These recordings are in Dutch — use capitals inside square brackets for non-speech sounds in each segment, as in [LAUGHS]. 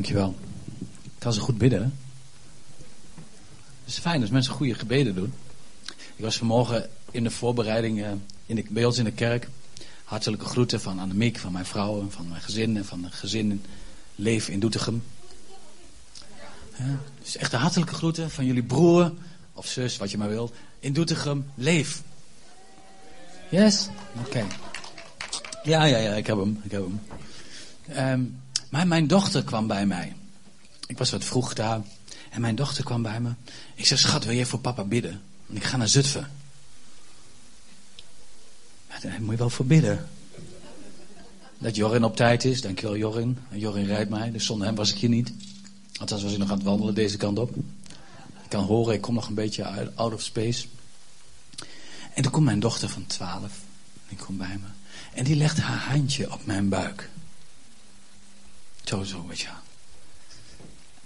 Dankjewel. Ik kan ze goed bidden. Hè? Het is fijn als mensen goede gebeden doen. Ik was vanmorgen in de voorbereiding uh, in bij ons in de kerk. Hartelijke groeten van Annemiek, van mijn vrouw van mijn gezin en van de gezin in Leven in Doetinchem. Ja, dus echt de hartelijke groeten van jullie broer of zus, wat je maar wilt, in Doetinchem. Leef. Yes? Oké. Ja, ja, ja, ik heb hem. Ik heb hem. Um, maar mijn dochter kwam bij mij. Ik was wat vroeg daar. En mijn dochter kwam bij me. Ik zei, schat, wil jij voor papa bidden? Want ik ga naar Zutphen. daar moet je wel voor bidden. Dat Jorin op tijd is. Dankjewel Jorin. Jorin rijdt mij. Dus zonder hem was ik hier niet. Althans was ik nog aan het wandelen deze kant op. Ik kan horen, ik kom nog een beetje out of space. En toen komt mijn dochter van 12. Die komt bij me. En die legt haar handje op mijn buik. Zo, zo, weet je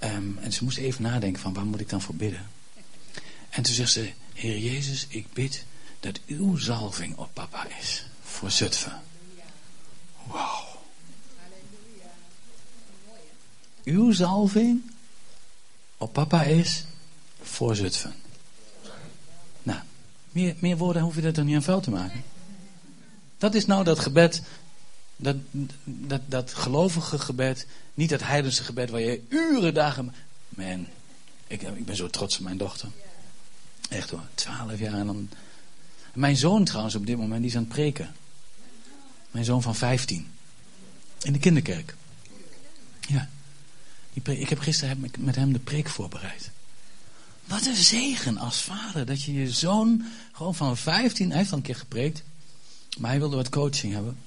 um, En ze moest even nadenken van, waar moet ik dan voor bidden? En toen zegt ze, Heer Jezus, ik bid dat uw zalving op papa is. Voor Zutphen. Wauw. Uw zalving op papa is voor Zutphen. Nou, meer, meer woorden hoef je er dan niet aan vuil te maken. Dat is nou dat gebed, dat, dat, dat gelovige gebed, niet dat heidense gebed waar je uren, dagen... Man, ik, ik ben zo trots op mijn dochter. Echt hoor, twaalf jaar en dan... Mijn zoon trouwens op dit moment, die is aan het preken. Mijn zoon van 15. In de kinderkerk. Ja. Ik heb gisteren met hem de preek voorbereid. Wat een zegen als vader. Dat je je zoon gewoon van 15, hij heeft al een keer gepreekt. Maar hij wilde wat coaching hebben.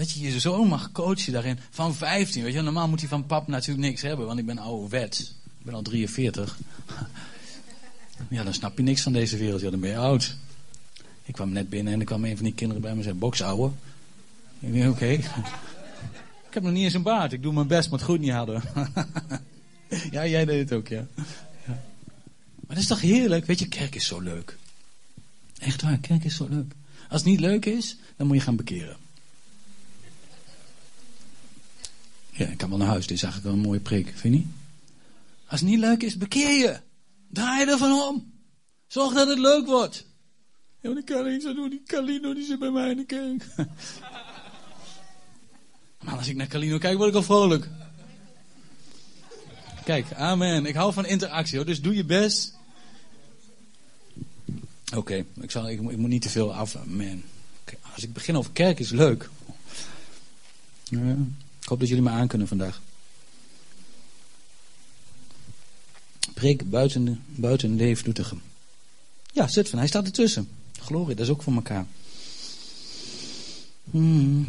Dat je je zoon mag coachen daarin van 15. Weet je, normaal moet hij van pap natuurlijk niks hebben, want ik ben ouderwets. Ik ben al 43. [LAUGHS] Ja, dan snap je niks van deze wereld. Ja, dan ben je oud. Ik kwam net binnen en er kwam een van die kinderen bij me en zei: Boksouwe. Ik denk: Oké. [LAUGHS] Ik heb nog niet eens een baard. Ik doe mijn best, maar het goed niet hadden. [LAUGHS] ja, jij deed het ook, ja. ja. Maar dat is toch heerlijk? Weet je, kerk is zo leuk. Echt waar, kerk is zo leuk. Als het niet leuk is, dan moet je gaan bekeren. Ja, ik kan wel naar huis. Dit is eigenlijk wel een mooie preek, vind je niet? Als het niet leuk is, bekeer je. Draai je ervan om. Zorg dat het leuk wordt. Ja, maar kan ik zo doen. Die Calino die zit bij mij in de kerk. [LAUGHS] maar als ik naar Calino kijk, word ik al vrolijk. Kijk, amen. Ik hou van interactie hoor. Dus doe je best. Oké, ik, ik, ik, moet niet te veel af. Man. Als ik begin over kerk is leuk. Ja, hoop dat jullie me aankunnen vandaag. Preek buiten, buiten. Ja, zit van, hij staat ertussen. Glorie, dat is ook voor elkaar. Hmm.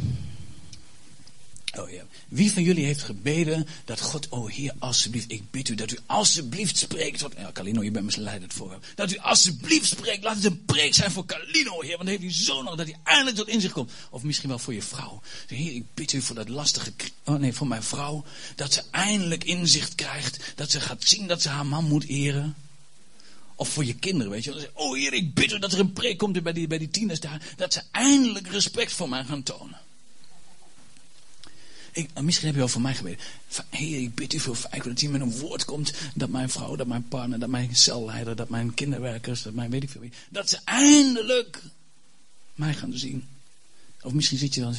Oh ja. Wie van jullie heeft gebeden dat God, oh Heer, alsjeblieft, ik bid u dat u alsjeblieft spreekt. Ja, Calino, je bent misleid het voorbeeld. Dat u alsjeblieft spreekt. Laat het een preek zijn voor Calino, Heer. Want dan heeft hij zo nog dat hij eindelijk tot inzicht komt. Of misschien wel voor je vrouw. Heer, ik bid u voor dat lastige, oh nee, voor mijn vrouw. Dat ze eindelijk inzicht krijgt. Dat ze gaat zien dat ze haar man moet eren. Of voor je kinderen, weet je. Oh Heer, ik bid u dat er een preek komt bij die, bij die tieners daar. Dat ze eindelijk respect voor mij gaan tonen. Ik, misschien heb je wel voor mij gebeden. Heer, ik bid u voor vijf dat hier met een woord komt. Dat mijn vrouw, dat mijn partner, dat mijn celleider, dat mijn kinderwerkers, dat mijn weet ik veel wie. Dat ze eindelijk mij gaan zien. Of misschien zit je dan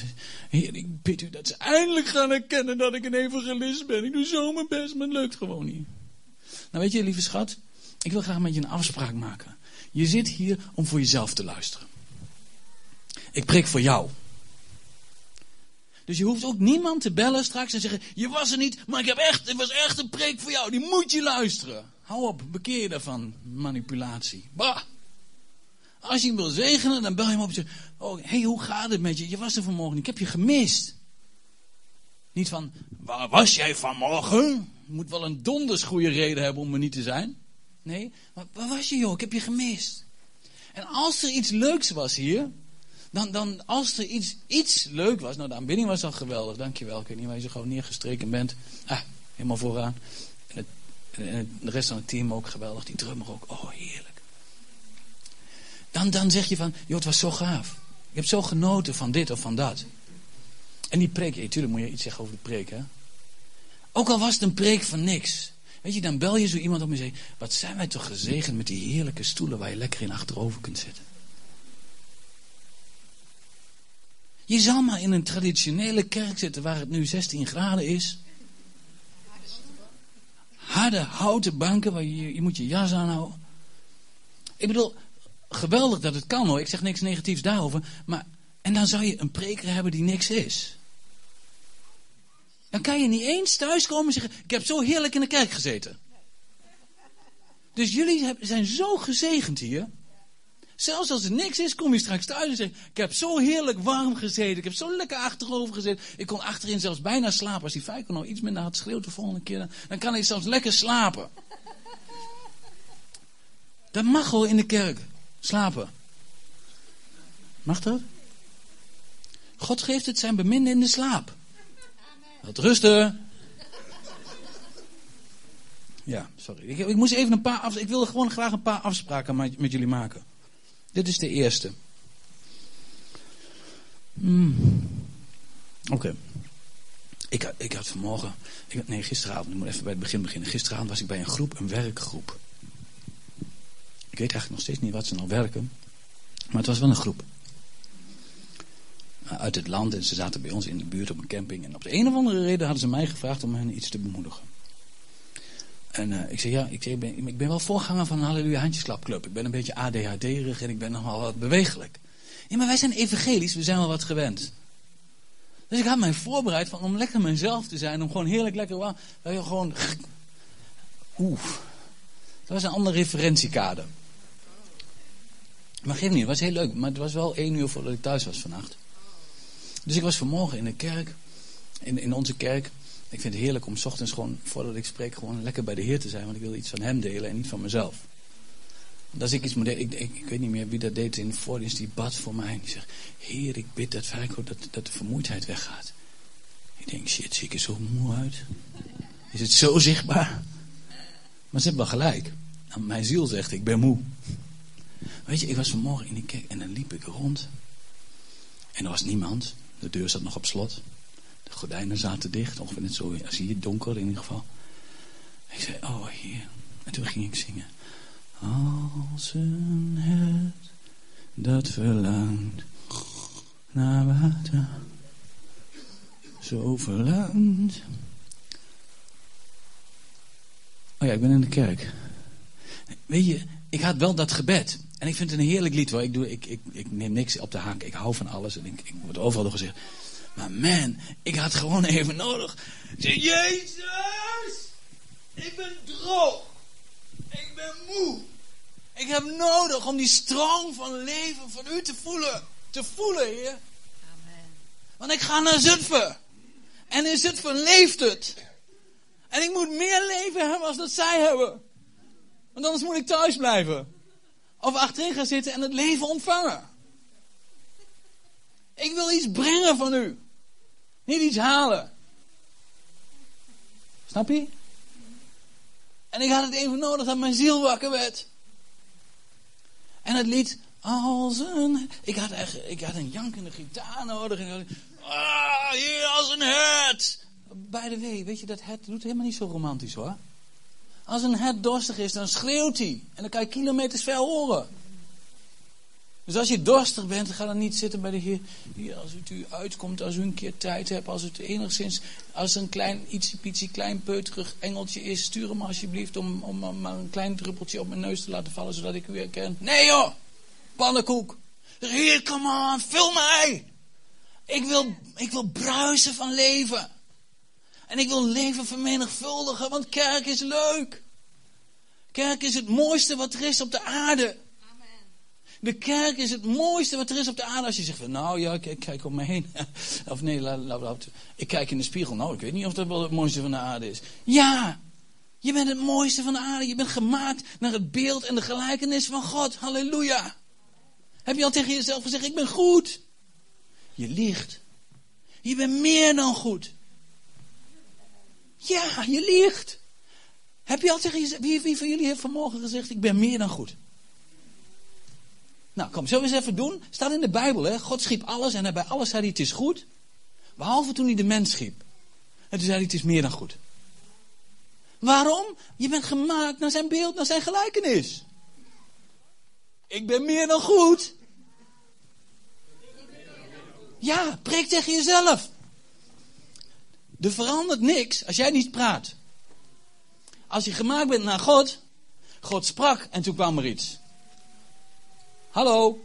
Heer, ik bid u dat ze eindelijk gaan erkennen dat ik een evangelist ben. Ik doe zo mijn best, maar het lukt gewoon niet. Nou weet je, lieve schat, ik wil graag met je een afspraak maken. Je zit hier om voor jezelf te luisteren. Ik preek voor jou. Dus je hoeft ook niemand te bellen straks en zeggen: Je was er niet, maar ik heb echt, het was echt een preek voor jou. Die moet je luisteren. Hou op, bekeer je daarvan. Manipulatie. Bah. Als je hem wil zegenen, dan bel je hem op en zeg: Oh, hey, hoe gaat het met je? Je was er vanmorgen, ik heb je gemist. Niet van: Waar was jij vanmorgen? Moet wel een donders goede reden hebben om er niet te zijn. Nee, maar waar was je, joh? Ik heb je gemist. En als er iets leuks was hier, dan, dan als er iets, iets leuk was, nou de aanbidding was al geweldig, dankjewel. Ik weet niet waar je zo gewoon neergestreken bent. Ah, helemaal vooraan. En, het, en de rest van het team ook geweldig, die drummer ook, oh heerlijk. Dan, dan zeg je van, joh het was zo gaaf. Ik heb zo genoten van dit of van dat. En die preek, hey, tuurlijk moet je iets zeggen over de preek hè. Ook al was het een preek van niks. Weet je, dan bel je zo iemand op en zeg: Wat zijn wij toch gezegend met die heerlijke stoelen waar je lekker in achterover kunt zitten. Je zal maar in een traditionele kerk zitten waar het nu 16 graden is. Harde houten banken waar je, je moet je jas aanhouden. Ik bedoel, geweldig dat het kan hoor. Ik zeg niks negatiefs daarover. Maar, en dan zou je een preker hebben die niks is. Dan kan je niet eens thuiskomen en zeggen: Ik heb zo heerlijk in de kerk gezeten. Dus jullie zijn zo gezegend hier. Zelfs als er niks is, kom je straks thuis en zeg: Ik heb zo heerlijk warm gezeten. Ik heb zo lekker achterover gezeten. Ik kon achterin zelfs bijna slapen. Als die vijker nog iets minder had schreeuwt de volgende keer, dan kan ik zelfs lekker slapen. Dat mag gewoon in de kerk. Slapen. Mag dat? God geeft het zijn beminde in de slaap. Wat rusten. Ja, sorry. Ik, ik moest even een paar af, Ik wil gewoon graag een paar afspraken met, met jullie maken. Dit is de eerste. Hmm. Oké. Ik, ik had vanmorgen. Ik, nee, gisteravond. Ik moet even bij het begin beginnen. Gisteravond was ik bij een groep, een werkgroep. Ik weet eigenlijk nog steeds niet wat ze nou werken. Maar het was wel een groep. Uit het land en ze zaten bij ons in de buurt op een camping. En op de een of andere reden hadden ze mij gevraagd om hen iets te bemoedigen. En uh, ik zei, ja, ik, zei, ik, ben, ik ben wel voorganger van een Halleluja Handjesklapclub. Ik ben een beetje ADHD-erig en ik ben nogal wat bewegelijk. Ja, maar wij zijn evangelisch, we zijn wel wat gewend. Dus ik had mij voorbereid van, om lekker mezelf te zijn, om gewoon heerlijk lekker warm. Gewoon, oeh, dat was een ander referentiekader. Maar geef niet, het was heel leuk. Maar het was wel één uur voordat ik thuis was vannacht. Dus ik was vanmorgen in de kerk, in, in onze kerk. Ik vind het heerlijk om s ochtends gewoon, voordat ik spreek, gewoon lekker bij de Heer te zijn. Want ik wil iets van Hem delen en niet van mezelf. Als ik iets moet delen, ik, ik, weet niet meer wie dat deed in de voordienst, die bad voor mij. En die zegt, Heer, ik bid dat, dat, dat de vermoeidheid weggaat. Ik denk, shit, zie ik er zo moe uit? Is het zo zichtbaar? Maar ze hebben wel gelijk. Mijn ziel zegt, ik ben moe. Weet je, ik was vanmorgen in die kerk en dan liep ik rond. En er was niemand. De deur zat nog op slot. Gordijnen zaten dicht. Ongeveer net zo als hier, donker in ieder geval. Ik zei, oh hier. En toen ging ik zingen. Als een het dat verlangt naar water. Zo verlangt. Oh ja, ik ben in de kerk. Weet je, ik had wel dat gebed. En ik vind het een heerlijk lied hoor. Ik, doe, ik, ik, ik neem niks op de haak. Ik hou van alles. En ik, ik word overal door gezegd. Maar man, ik had gewoon even nodig. Jezus, ik ben droog. Ik ben moe. Ik heb nodig om die stroom van leven van u te voelen. Te voelen, Heer. Amen. Want ik ga naar Zutphen. En in Zutphen leeft het. En ik moet meer leven hebben als dat zij hebben. Want anders moet ik thuis blijven. Of achterin gaan zitten en het leven ontvangen. Ik wil iets brengen van u. Niet iets halen. Snap je? En ik had het even nodig dat mijn ziel wakker werd. En het lied als een... Ik had, echt, ik had een jankende gitaar nodig. En ah, hier als een hert. Bij de way, weet je, dat het doet helemaal niet zo romantisch hoor. Als een hert dorstig is, dan schreeuwt hij. En dan kan je kilometers ver horen. Dus als je dorstig bent, ga dan niet zitten bij de. Hier, als het u uitkomt, als u een keer tijd hebt, als het enigszins, als een klein, ietsje klein peuterig engeltje is, stuur hem alsjeblieft om, om maar een klein druppeltje op mijn neus te laten vallen, zodat ik u herken. Nee joh, pannenkoek. Heer, come on, vul mij. Ik wil, ik wil bruisen van leven. En ik wil leven vermenigvuldigen, want kerk is leuk. Kerk is het mooiste wat er is op de aarde. De kerk is het mooiste wat er is op de aarde. Als je zegt van, nou ja, ik, kijk om me heen. [LAUGHS] of nee, ik kijk in de spiegel. Nou, ik weet niet of dat wel het mooiste van de aarde is. Ja, je bent het mooiste van de aarde. Je bent gemaakt naar het beeld en de gelijkenis van God. Halleluja. Heb je al tegen jezelf gezegd, ik ben goed? Je liegt. Je bent meer dan goed. Ja, je liegt. Heb je al tegen jezelf, wie, wie van jullie heeft vanmorgen gezegd, ik ben meer dan goed? Nou, kom, zullen we eens even doen? Staat in de Bijbel, hè? God schiep alles en bij alles zei hij, het is goed. Behalve toen hij de mens schiep. En toen zei hij, het is meer dan goed. Waarom? Je bent gemaakt naar zijn beeld, naar zijn gelijkenis. Ik ben meer dan goed. Ja, preek tegen jezelf. Er verandert niks als jij niet praat. Als je gemaakt bent naar God, God sprak en toen kwam er iets. Hallo,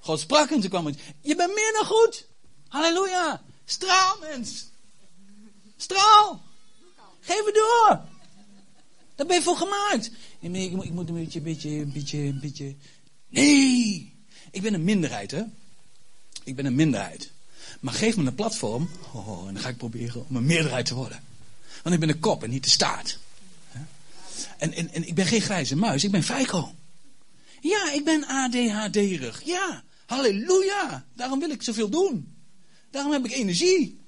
God sprak en toen kwam. Je bent meer dan goed. Halleluja. Straal, mens. Straal. Geef het door. Daar ben je voor gemaakt. Ik moet, ik moet een beetje, een beetje, een beetje, beetje. Nee. Ik ben een minderheid, hè. Ik ben een minderheid. Maar geef me een platform. Oh, en dan ga ik proberen om een meerderheid te worden. Want ik ben de kop en niet de staart. En, en, en ik ben geen grijze muis, ik ben Feiko. Ja, ik ben ADHD-rig. Ja, halleluja. Daarom wil ik zoveel doen. Daarom heb ik energie.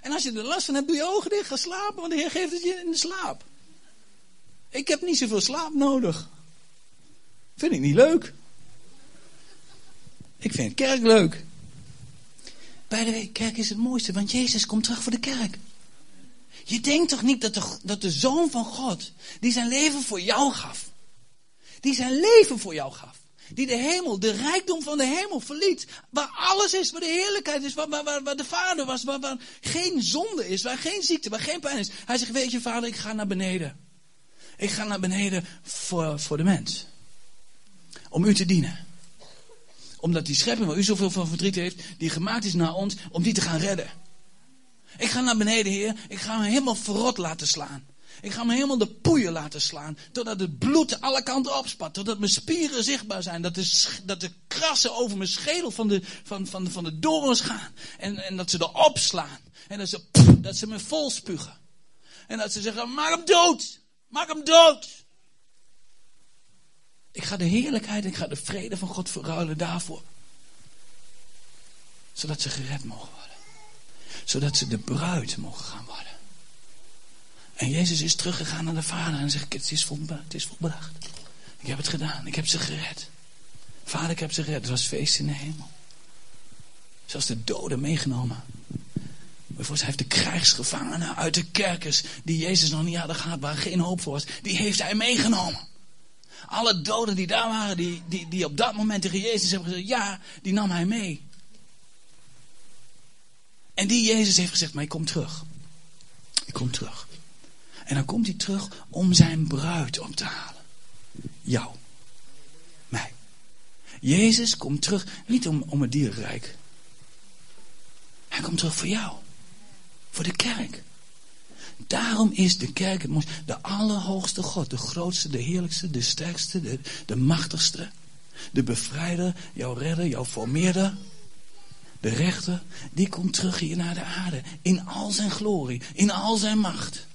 En als je er last van hebt, doe je ogen dicht, ga slapen, want de Heer geeft het je in de slaap. Ik heb niet zoveel slaap nodig. Vind ik niet leuk. Ik vind kerk leuk. Bij de way, kerk is het mooiste, want Jezus komt terug voor de kerk. Je denkt toch niet dat de, dat de Zoon van God, die zijn leven voor jou gaf, die zijn leven voor jou gaf, die de hemel, de rijkdom van de hemel verliet, waar alles is, waar de heerlijkheid is, waar, waar, waar de Vader was, waar, waar geen zonde is, waar geen ziekte, waar geen pijn is. Hij zegt, weet je Vader, ik ga naar beneden. Ik ga naar beneden voor, voor de mens. Om u te dienen omdat die schepping waar u zoveel van verdriet heeft, die gemaakt is naar ons, om die te gaan redden. Ik ga naar beneden, Heer. Ik ga me helemaal verrot laten slaan. Ik ga me helemaal de poeien laten slaan. Totdat het bloed alle kanten opspat. Totdat mijn spieren zichtbaar zijn. Dat de, dat de krassen over mijn schedel van de, van, van, van de dorens gaan. En, en dat ze erop slaan. En dat ze, dat ze me vol spugen. En dat ze zeggen, maak hem dood. Maak hem dood. Ik ga de heerlijkheid, ik ga de vrede van God verruilen daarvoor. Zodat ze gered mogen worden. Zodat ze de bruid mogen gaan worden. En Jezus is teruggegaan naar de Vader en zegt, het is, volbracht, het is volbracht. Ik heb het gedaan, ik heb ze gered. Vader, ik heb ze gered. Het was feest in de hemel. Zelfs de doden meegenomen. Bijvoorbeeld, hij heeft de krijgsgevangenen uit de kerkers, die Jezus nog niet hadden gehad, waar geen hoop voor was, die heeft hij meegenomen. Alle doden die daar waren, die, die, die op dat moment tegen Jezus hebben gezegd, ja, die nam hij mee. En die Jezus heeft gezegd, maar ik kom terug. Ik kom terug. En dan komt hij terug om zijn bruid op te halen. Jou. Mij. Jezus komt terug niet om, om het dierenrijk. Hij komt terug voor jou. Voor de kerk. Daarom is de kerk. De allerhoogste God. De grootste, de heerlijkste, de sterkste, de, de machtigste. De bevrijder, jouw redder, jouw formeerder. De rechter, die komt terug hier naar de aarde. In al zijn glorie, in al zijn macht.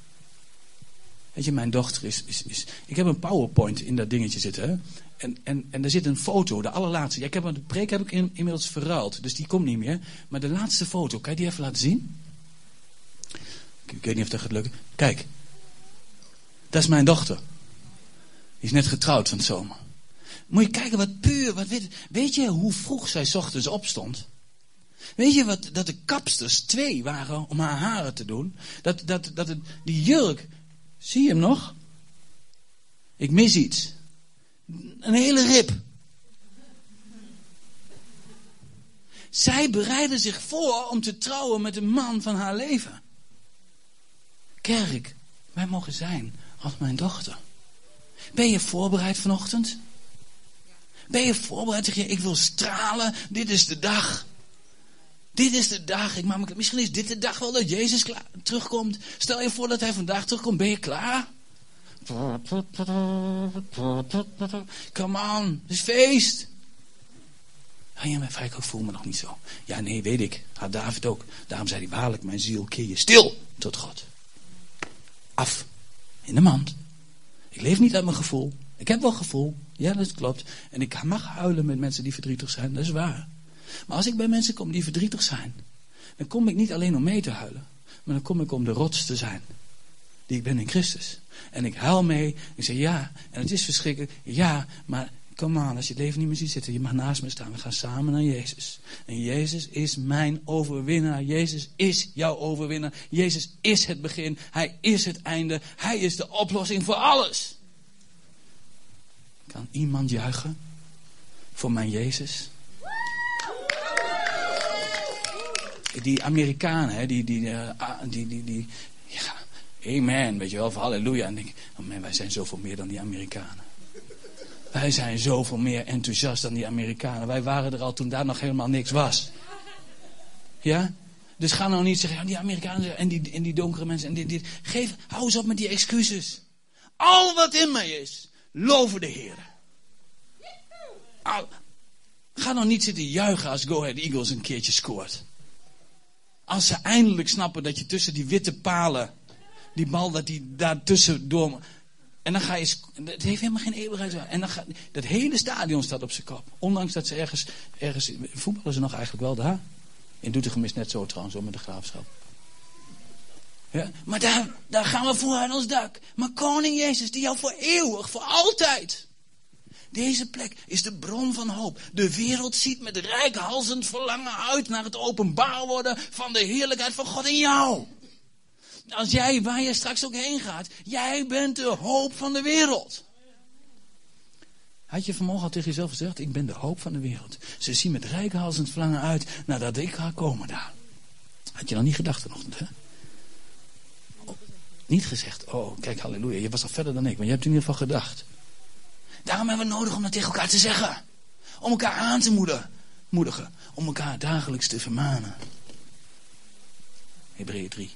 Weet je, mijn dochter is, is, is... Ik heb een powerpoint in dat dingetje zitten. En, en, en er zit een foto, de allerlaatste. Ja, ik heb, de preek heb ik inmiddels verruild, dus die komt niet meer. Maar de laatste foto, kan je die even laten zien? Ik weet niet of dat gaat lukken. Kijk. Dat is mijn dochter. Die is net getrouwd van de zomer. Moet je kijken wat puur, wat weet, weet je hoe vroeg zij ochtends opstond? Weet je wat, dat de kapsters twee waren om haar haren te doen? Dat, dat, dat het, die jurk, zie je hem nog? Ik mis iets. Een hele rib. Zij bereidde zich voor om te trouwen met de man van haar leven. Kerk, wij mogen zijn als mijn dochter. Ben je voorbereid vanochtend? Ben je voorbereid? Zeg je, ik wil stralen. Dit is de dag. Dit is de dag. Ik maak, misschien is dit de dag wel dat Jezus klaar, terugkomt. Stel je voor dat hij vandaag terugkomt. Ben je klaar? Come on, het is feest. Ja, ja, mijn ik voel me nog niet zo. Ja, nee, weet ik. Had David ook. Daarom zei hij waarlijk, mijn ziel, keer je stil tot God. Af. In de mand. Ik leef niet uit mijn gevoel. Ik heb wel gevoel. Ja, dat klopt. En ik mag huilen met mensen die verdrietig zijn. Dat is waar. Maar als ik bij mensen kom die verdrietig zijn, dan kom ik niet alleen om mee te huilen, maar dan kom ik om de rots te zijn. Die ik ben in Christus. En ik huil mee. Ik zeg ja, en het is verschrikkelijk. Ja, maar Kom aan, als je het leven niet meer ziet zitten, je mag naast me staan. We gaan samen naar Jezus. En Jezus is mijn overwinnaar. Jezus is jouw overwinnaar. Jezus is het begin. Hij is het einde. Hij is de oplossing voor alles. Kan iemand juichen voor mijn Jezus? Die Amerikanen, hè, die, die, uh, die, die, die, ja, amen, weet je wel, halleluja. En denk ik, oh man, wij zijn zoveel meer dan die Amerikanen. Wij zijn zoveel meer enthousiast dan die Amerikanen. Wij waren er al toen daar nog helemaal niks was. Ja? Dus ga nou niet zeggen, ja, die Amerikanen en die, en die donkere mensen. En die, die, geef, hou eens op met die excuses. Al wat in mij is, loven de Heer. Ga nou niet zitten juichen als Go Ahead Eagles een keertje scoort. Als ze eindelijk snappen dat je tussen die witte palen, die bal dat die daar tussendoor en dan ga je. Het heeft helemaal geen eeuwigheid. En dan gaat, dat hele stadion staat op zijn kop. Ondanks dat ze ergens. ergens voetballen ze nog eigenlijk wel daar. In Doetinchem is net zo trouwens, met de graafschap. Ja, maar daar, daar gaan we voor aan ons dak. Maar koning Jezus, die jou voor eeuwig, voor altijd. Deze plek is de bron van hoop. De wereld ziet met rijkhalsend verlangen uit naar het openbaar worden van de heerlijkheid van God in jou. Als jij, waar je straks ook heen gaat, jij bent de hoop van de wereld. Had je vanmorgen al tegen jezelf gezegd, ik ben de hoop van de wereld. Ze zien met rijkhalsend verlangen uit nadat ik ga komen daar. Had je nog niet gedacht vanochtend, hè? Oh, niet gezegd, oh kijk halleluja, je was al verder dan ik, maar je hebt in ieder geval gedacht. Daarom hebben we nodig om dat tegen elkaar te zeggen. Om elkaar aan te moedigen. om elkaar dagelijks te vermanen. Hebreeën 3.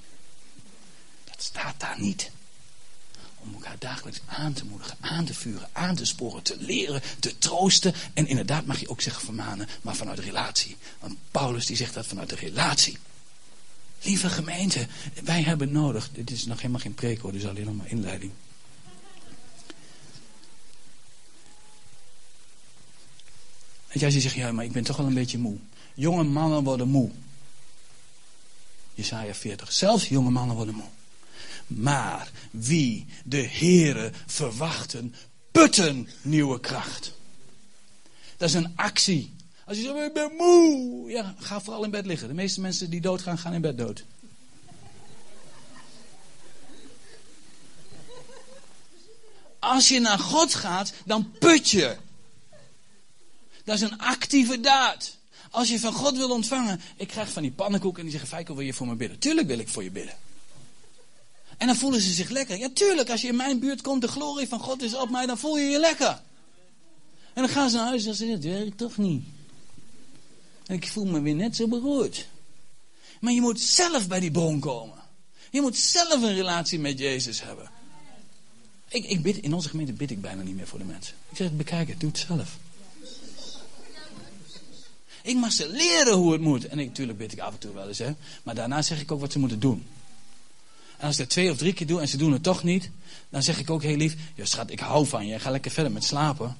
Dat staat daar niet. Om elkaar dagelijks aan te moedigen, aan te vuren, aan te sporen, te leren, te troosten. En inderdaad mag je ook zeggen vermanen, maar vanuit relatie. Want Paulus die zegt dat vanuit de relatie. Lieve gemeente, wij hebben nodig. Dit is nog helemaal geen preek hoor, dit is alleen nog maar inleiding. Weet je, als je zegt, ja, maar ik ben toch wel een beetje moe. Jonge mannen worden moe. Jesaja 40. Zelfs jonge mannen worden moe. Maar wie de Here verwachten, putten nieuwe kracht. Dat is een actie. Als je zegt, ik ben moe. Ja, ga vooral in bed liggen. De meeste mensen die doodgaan, gaan in bed dood. Als je naar God gaat, dan put je. Dat is een actieve daad. Als je van God wil ontvangen, ik krijg van die pannenkoeken en die zeggen, Feiko, wil je voor me bidden? Tuurlijk wil ik voor je bidden. En dan voelen ze zich lekker. Ja, tuurlijk, als je in mijn buurt komt, de glorie van God is op mij, dan voel je je lekker. En dan gaan ze naar huis en zeggen, dat werkt toch niet. En ik voel me weer net zo beroerd. Maar je moet zelf bij die boom komen. Je moet zelf een relatie met Jezus hebben. Ik, ik bid, in onze gemeente bid ik bijna niet meer voor de mensen. Ik zeg, bekijk het, doe het zelf. Ik mag ze leren hoe het moet. En natuurlijk bid ik af en toe wel eens, hè. Maar daarna zeg ik ook wat ze moeten doen. En als ik dat twee of drie keer doe en ze doen het toch niet, dan zeg ik ook heel lief: Ja, schat, ik hou van je. Ga lekker verder met slapen.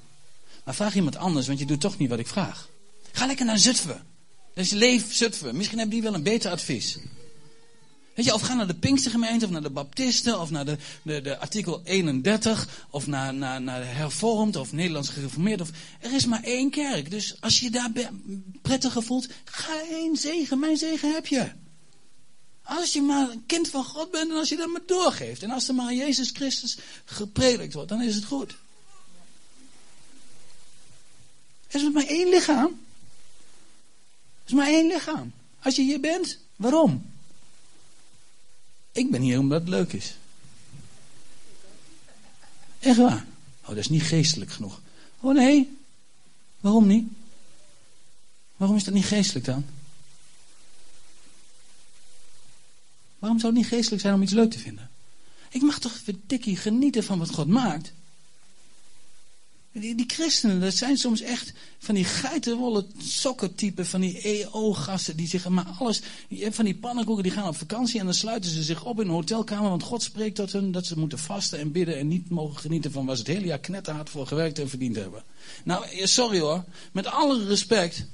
Maar vraag iemand anders, want je doet toch niet wat ik vraag. Ga lekker naar Zutphen. Dat Leef Zutphen. Misschien hebben die wel een beter advies. Weet je, of ga naar de Pinkstergemeente, of naar de Baptisten, of naar de, de, de artikel 31, of naar, naar, naar de Hervormd, of Nederlands Gereformeerd. Of, er is maar één kerk. Dus als je daar prettiger voelt, ga heen, zegen. Mijn zegen heb je. Als je maar een kind van God bent en als je dat maar doorgeeft. En als er maar Jezus Christus gepredikt wordt, dan is het goed. Er is maar één lichaam. Er is maar één lichaam. Als je hier bent, waarom? Ik ben hier omdat het leuk is. Echt waar. Oh, dat is niet geestelijk genoeg. Oh nee. Waarom niet? Waarom is dat niet geestelijk dan? Waarom zou het niet geestelijk zijn om iets leuk te vinden? Ik mag toch verdikkie genieten van wat God maakt. Die, die, christenen, dat zijn soms echt van die geitenwolle sokkentypen, van die EO-gasten die zich maar alles. Van die pannenkoeken die gaan op vakantie en dan sluiten ze zich op in een hotelkamer, want God spreekt tot hen dat ze moeten vasten en bidden en niet mogen genieten van waar ze het hele jaar knetterhard voor gewerkt en verdiend hebben. Nou, sorry hoor, met alle respect.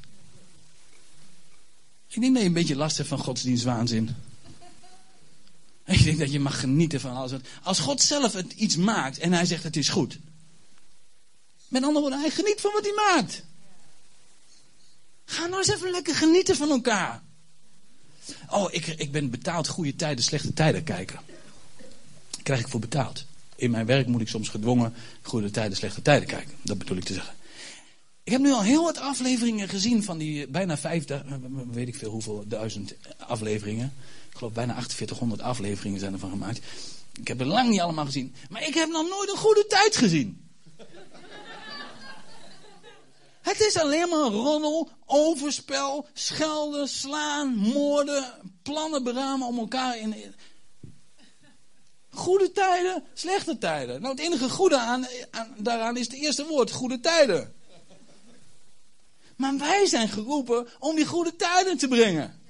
Ik denk dat je een beetje last hebt van godsdienstwaanzin. Ik denk dat je mag genieten van alles. Als God zelf iets maakt en hij zegt het is goed. Met andere woorden, hij geniet van wat hij maakt. Ga nou eens even lekker genieten van elkaar. Oh, ik, ik ben betaald goede tijden, slechte tijden kijken. krijg ik voor betaald. In mijn werk moet ik soms gedwongen goede tijden, slechte tijden kijken. Dat bedoel ik te zeggen. Ik heb nu al heel wat afleveringen gezien van die bijna vijf, weet ik veel hoeveel duizend afleveringen. Ik geloof bijna 4800 afleveringen zijn ervan gemaakt. Ik heb er lang niet allemaal gezien. Maar ik heb nog nooit een goede tijd gezien. Het is alleen maar roddel, overspel, schelden, slaan, moorden, plannen beramen om elkaar in. Goede tijden, slechte tijden. Nou, het enige goede aan, daaraan is het eerste woord, goede tijden. Maar wij zijn geroepen om die goede tijden te brengen.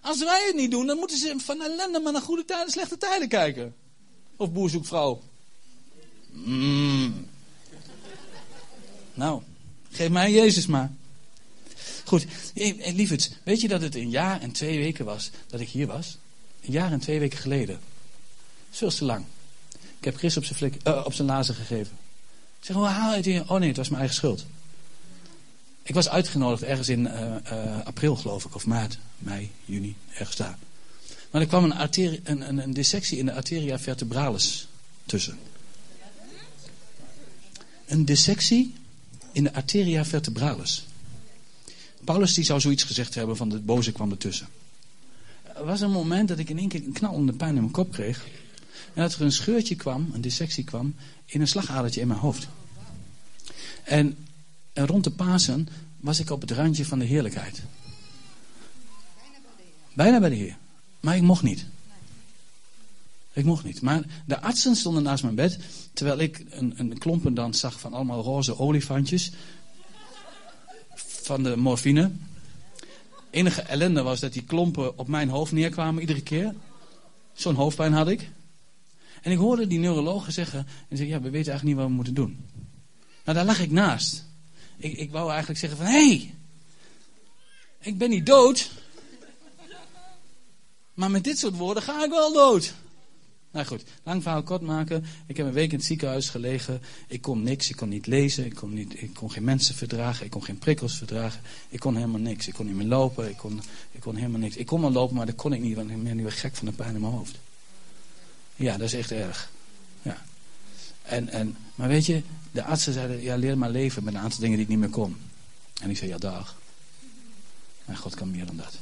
Als wij het niet doen, dan moeten ze van ellende maar naar goede tijden, slechte tijden kijken. Of boer zoekt vrouw. Mm. Nou, geef mij Jezus maar. Goed, lieverd, weet je dat het een jaar en twee weken was dat ik hier was? Een jaar en twee weken geleden. Veel te lang. Ik heb Chris op zijn, flik, uh, op zijn lazen gegeven. Ik zeg, hoe haal het? Oh nee, het was mijn eigen schuld. Ik was uitgenodigd ergens in april, geloof ik, of maart, mei, juni, ergens daar. Maar er kwam een, arterie, een, een dissectie in de arteria vertebralis tussen. Een dissectie in de arteria vertebralis. Paulus die zou zoiets gezegd hebben van de boze kwam ertussen. Er was een moment dat ik in één keer een knallende pijn in mijn kop kreeg. En dat er een scheurtje kwam, een dissectie kwam, in een slagadertje in mijn hoofd. En en rond de Pasen was ik op het randje van de heerlijkheid. Bijna bij de Heer. Maar ik mocht niet. Ik mocht niet. Maar de artsen stonden naast mijn bed. Terwijl ik een, een klompendans zag van allemaal roze olifantjes. Van de morfine. Enige ellende was dat die klompen op mijn hoofd neerkwamen iedere keer. Zo'n hoofdpijn had ik. En ik hoorde die neurologen zeggen. En zei: Ja, we weten eigenlijk niet wat we moeten doen. Nou, daar lag ik naast. Ik, ik wou eigenlijk zeggen van, hé, hey, ik ben niet dood. Maar met dit soort woorden ga ik wel dood. Nou goed, lang verhaal kort maken. Ik heb een week in het ziekenhuis gelegen. Ik kon niks, ik kon niet lezen, ik kon, niet, ik kon geen mensen verdragen, ik kon geen prikkels verdragen. Ik kon helemaal niks. Ik kon niet meer lopen, ik kon, ik kon helemaal niks. Ik kon wel lopen, maar dat kon ik niet, want ik ben nu weer gek van de pijn in mijn hoofd. Ja, dat is echt erg. Ja. En, en, maar weet je, de artsen zeiden, ja, leer maar leven met een aantal dingen die ik niet meer kon. En ik zei, ja, dag. Maar God kan meer dan dat.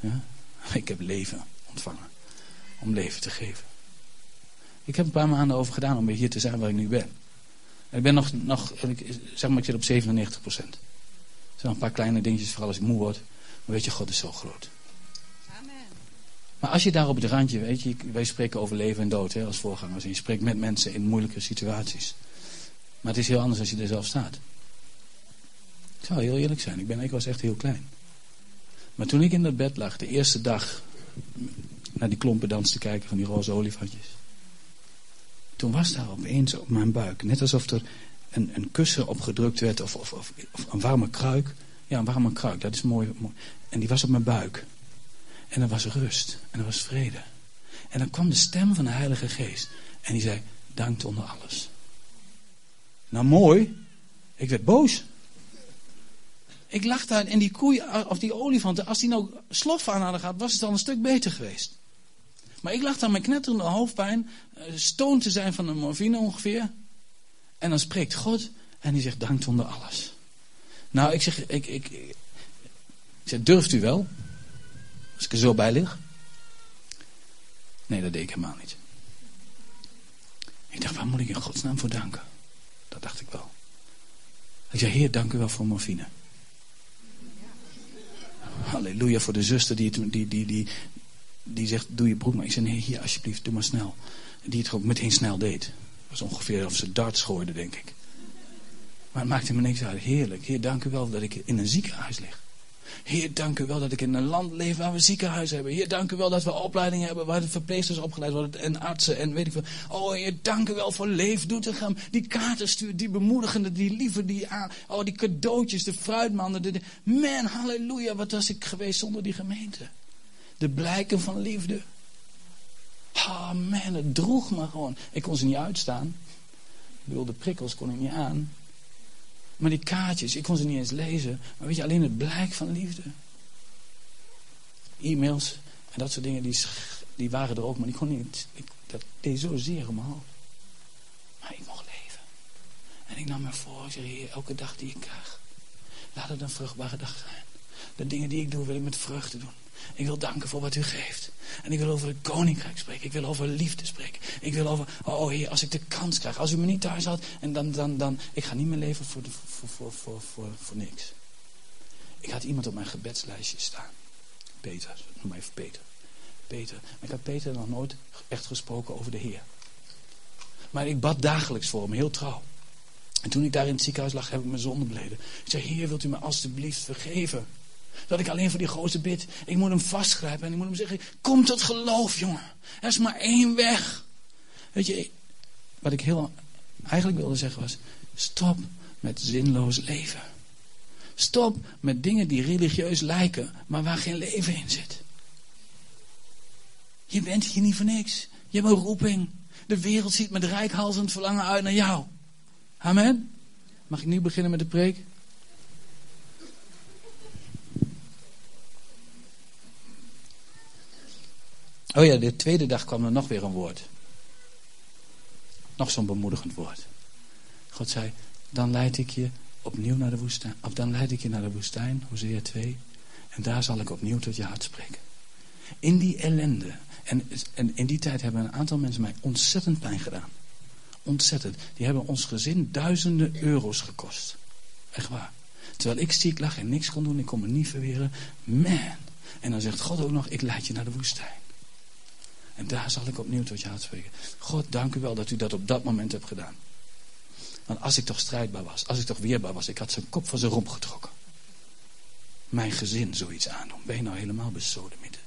Ja? [LAUGHS] Ik heb leven ontvangen. Om leven te geven. Ik heb een paar maanden over gedaan om weer hier te zijn waar ik nu ben. ik ben nog, nog zeg maar, ik zit op 97 procent. Er zijn nog een paar kleine dingetjes, vooral als ik moe word. Maar weet je, God is zo groot. Maar als je daar op het randje, weet je, wij spreken over leven en dood hè, als voorgangers. En je spreekt met mensen in moeilijke situaties. Maar het is heel anders als je er zelf staat. Ik zou heel eerlijk zijn, ik, ben, ik was echt heel klein. Maar toen ik in dat bed lag, de eerste dag, naar die klompendans te kijken van die roze olifantjes. Toen was daar opeens op mijn buik, net alsof er een, een kussen opgedrukt werd of, of, of, of, een warme kruik. Ja, een warme kruik, dat is mooi, mooi. En die was op mijn buik. En er was rust. En er was vrede. En dan kwam de stem van de Heilige Geest. En die zei, dankt onder alles. Nou mooi. Ik werd boos. Ik lag daar en die koeien, of die olifanten, als die nou slof aan hadden gehad, was het al een stuk beter geweest. Maar ik lag daar met knetterende hoofdpijn, eh, stoon te zijn van een morfine ongeveer. En dan spreekt God en die zegt, dankt onder alles. Nou, ik zeg, ik, ik, ik, zeg, durft u wel? Als ik er zo bij lig? Nee, dat deed ik helemaal niet. Ik dacht, waar moet ik in godsnaam voor danken? Dat dacht ik wel. Ik zei, Heer, dank u wel voor morfine. Halleluja voor de zuster die, die, die, die, die zegt, doe je broek maar. Ik zei, nee, hier alsjeblieft, doe maar snel. Die het ook meteen snel deed. Het was ongeveer of ze darts gooide, denk ik. Maar het maakte me niks uit. Heerlijk. Heer, dank u wel dat ik in een ziekenhuis lig. Heer, dank u wel dat ik in een land leef waar we ziekenhuizen hebben. Heer, dank u wel dat we opleidingen hebben waar de verpleegsters opgeleid worden en artsen en weet ik veel. Oh, Heer, dank u wel voor Leef Doetinchem. Die kaarten stuurt, die bemoedigende, die lieve, die aan. Oh, die cadeautjes, de fruitmannen. De, man, halleluja, wat was ik geweest zonder die gemeente. De blijken van liefde. Ah, man, het droeg me gewoon. Ik kon ze niet uitstaan. bedoel, de prikkels kon ik niet aan. Maar die kaartjes, ik kon ze niet eens lezen. Maar weet je, alleen het blijk van liefde. E-mails en dat soort dingen, die, die waren er ook. Maar die kon niet, ik, dat deed zo zeer om mijn. Maar ik mocht leven. En ik nam me voor, ik zei, elke dag die ik krijg. Laat het een vruchtbare dag zijn. De dingen die ik doe, wil ik met vreugde doen. Ik wil danken voor wat u geeft. En ik wil over het koninkrijk spreken. Ik wil over liefde spreken. Ik wil over, oh, oh heer, als ik de kans krijg. Als u me niet thuis had, en dan, dan, dan, ik ga niet meer leven voor, voor, voor, voor, voor, voor niks. Ik had iemand op mijn gebedslijstje staan. Peter, noem maar even Peter. Peter. Ik had Peter nog nooit echt gesproken over de Heer. Maar ik bad dagelijks voor hem, heel trouw. En toen ik daar in het ziekenhuis lag, heb ik mijn zonde beleden. Ik zei, Heer, wilt u me alstublieft vergeven? Dat ik alleen voor die gozer bid. Ik moet hem vastgrijpen en ik moet hem zeggen, kom tot geloof, jongen. Er is maar één weg. Weet je, wat ik heel eigenlijk wilde zeggen was, stop met zinloos leven. Stop met dingen die religieus lijken, maar waar geen leven in zit. Je bent hier niet voor niks. Je hebt een roeping. De wereld ziet met rijkhalsend verlangen uit naar jou. Amen. Mag ik nu beginnen met de preek? Oh ja, de tweede dag kwam er nog weer een woord. Nog zo'n bemoedigend woord. God zei, dan leid ik je opnieuw naar de woestijn. Of dan leid ik je naar de woestijn, Hosea 2. En daar zal ik opnieuw tot je hart spreken. In die ellende. En, en in die tijd hebben een aantal mensen mij ontzettend pijn gedaan. Ontzettend. Die hebben ons gezin duizenden euro's gekost. Echt waar. Terwijl ik ziek lag en niks kon doen, ik kon me niet verweren. Man. En dan zegt God ook nog, ik leid je naar de woestijn. En daar zal ik opnieuw tot je hart. God, dank u wel dat u dat op dat moment hebt gedaan. Want als ik toch strijdbaar was, als ik toch weerbaar was, ik had zijn kop van zijn romp getrokken. Mijn gezin zoiets aandoen. Ben je nou helemaal besodemieten?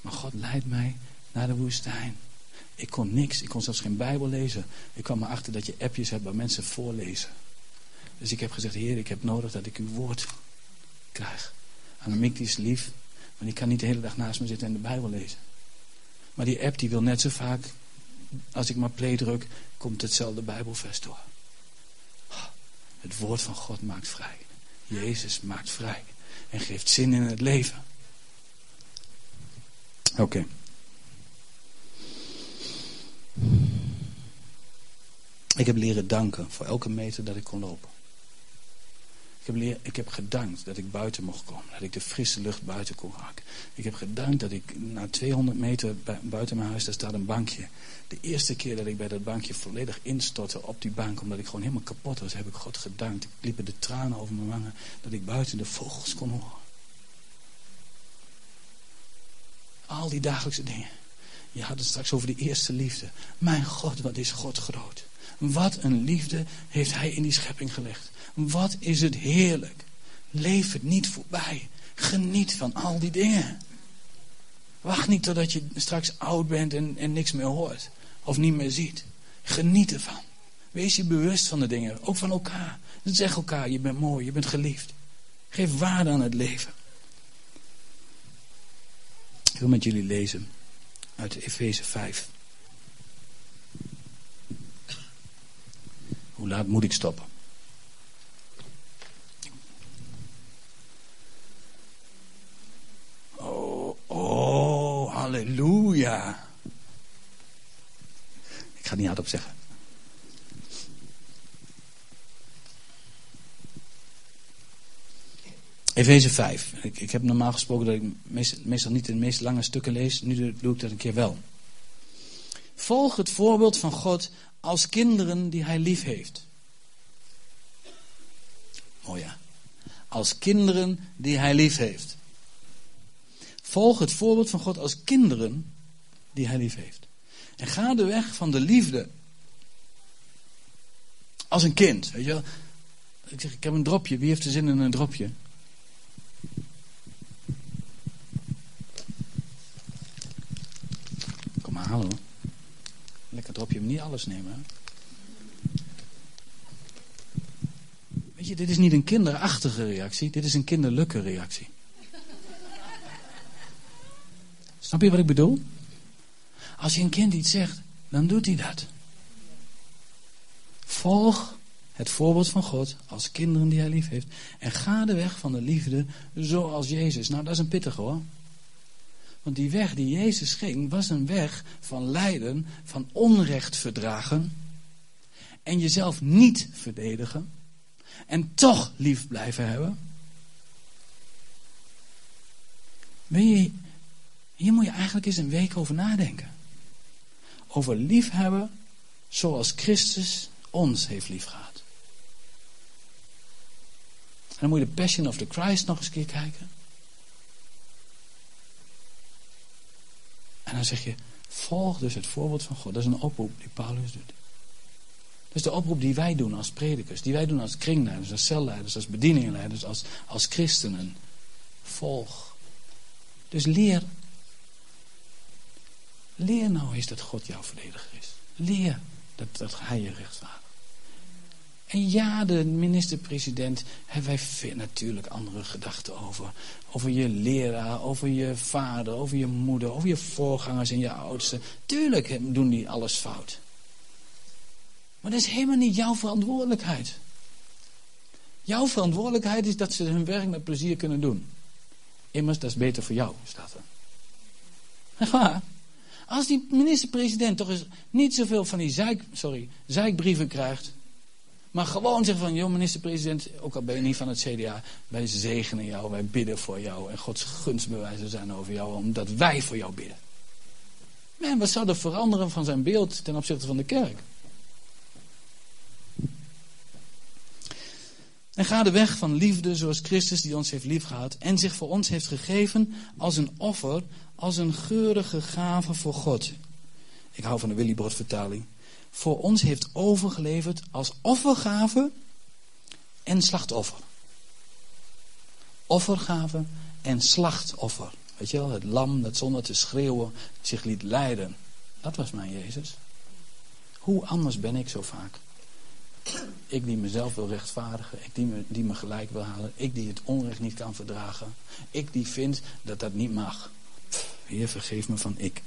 Maar God leidt mij naar de woestijn. Ik kon niks. Ik kon zelfs geen Bijbel lezen. Ik kwam erachter dat je appjes hebt waar mensen voorlezen. Dus ik heb gezegd, Heer, ik heb nodig dat ik uw woord krijg. Annemiek is lief, maar die kan niet de hele dag naast me zitten en de Bijbel lezen. Maar die app die wil net zo vaak, als ik maar play druk, komt hetzelfde Bijbelvers door. Het woord van God maakt vrij. Jezus maakt vrij. En geeft zin in het leven. Oké. Ik heb leren danken voor elke meter dat ik kon lopen. Ik heb, gedankt dat ik buiten mocht komen. Dat ik de frisse lucht buiten kon raken. Ik heb gedankt dat ik na 200 meter buiten mijn huis, daar staat een bankje. De eerste keer dat ik bij dat bankje volledig instortte op die bank, omdat ik gewoon helemaal kapot was, heb ik God gedankt. Ik liepen de tranen over mijn wangen, dat ik buiten de vogels kon horen. Al die dagelijkse dingen. Je had het straks over die eerste liefde. Mijn God, wat is God groot. Wat een liefde heeft Hij in die schepping gelegd. Wat is het heerlijk. Leef het niet voorbij. Geniet van al die dingen. Wacht niet totdat je straks oud bent en, en niks meer hoort. Of niet meer ziet. Geniet ervan. Wees je bewust van de dingen. Ook van elkaar. Zeg elkaar, je bent mooi, je bent geliefd. Geef waarde aan het leven. Ik wil met jullie lezen uit Efeze 5. Hoe laat moet ik stoppen? Oh, oh, halleluja. Ik ga het niet hardop zeggen. Efeze 5. Ik, ik heb normaal gesproken dat ik meestal, niet de meest lange stukken lees. Nu doe ik dat een keer wel. Volg het voorbeeld van God als kinderen die hij lief heeft. Oh ja. Als kinderen die hij lief heeft. Volg het voorbeeld van God als kinderen die hij lief heeft. En ga de weg van de liefde. Als een kind. Weet je wel? Ik zeg, ik heb een dropje. Wie heeft er zin in een dropje? Kom maar halen hoor. Lekker dropje, maar niet alles nemen. Weet je, dit is niet een kinderachtige reactie, dit is een kinderlijke reactie. Snap je wat ik bedoel? Als je een kind iets zegt, dan doet hij dat. Volg het voorbeeld van God als kinderen die hij lief heeft. En ga de weg van de liefde zoals Jezus. Nou, dat is een pittig hoor. Want die weg die Jezus ging, was een weg van lijden, van onrecht verdragen. En jezelf niet verdedigen. En toch lief blijven hebben. je, hier moet je eigenlijk eens een week over nadenken. Over liefhebben zoals Christus ons heeft liefgehad. En dan moet je de Passion of the Christ nog eens een keer kijken. En dan zeg je, volg dus het voorbeeld van God. Dat is een oproep die Paulus doet. Dat is de oproep die wij doen als predikers, die wij doen als kringleiders, als celleiders, als bedieningenleiders, als, als christenen. Volg. Dus leer. Leer nou eens dat God jouw verdediger is. Leer dat, dat hij je rechtvaardigt. En ja, de minister-president, wij vinden natuurlijk andere gedachten over. Over je leraar, over je vader, over je moeder, over je voorgangers en je oudsten. Tuurlijk doen die alles fout. Maar dat is helemaal niet jouw verantwoordelijkheid. Jouw verantwoordelijkheid is dat ze hun werk met plezier kunnen doen. Immers, dat is beter voor jou, staat er. Waar? Als die minister-president toch eens niet zoveel van die zeik, sorry, zeikbrieven krijgt. Maar gewoon zeggen van, joh minister-president, ook al ben je niet van het CDA, wij zegenen jou, wij bidden voor jou. En Gods gunstbewijzen zijn over jou, omdat wij voor jou bidden. Man, wat zou er veranderen van zijn beeld ten opzichte van de kerk? En ga de weg van liefde zoals Christus die ons heeft liefgehad en zich voor ons heeft gegeven als een offer, als een geurige gave voor God. Ik hou van de Willybrod vertaling voor ons heeft overgeleverd als offergave en slachtoffer. Offergave en slachtoffer. Weet je wel, het lam dat zonder te schreeuwen zich liet leiden. Dat was mijn Jezus. Hoe anders ben ik zo vaak? Ik die mezelf wil rechtvaardigen. Ik die me, die me gelijk wil halen. Ik die het onrecht niet kan verdragen. Ik die vindt dat dat niet mag. Heer, vergeef me van ik.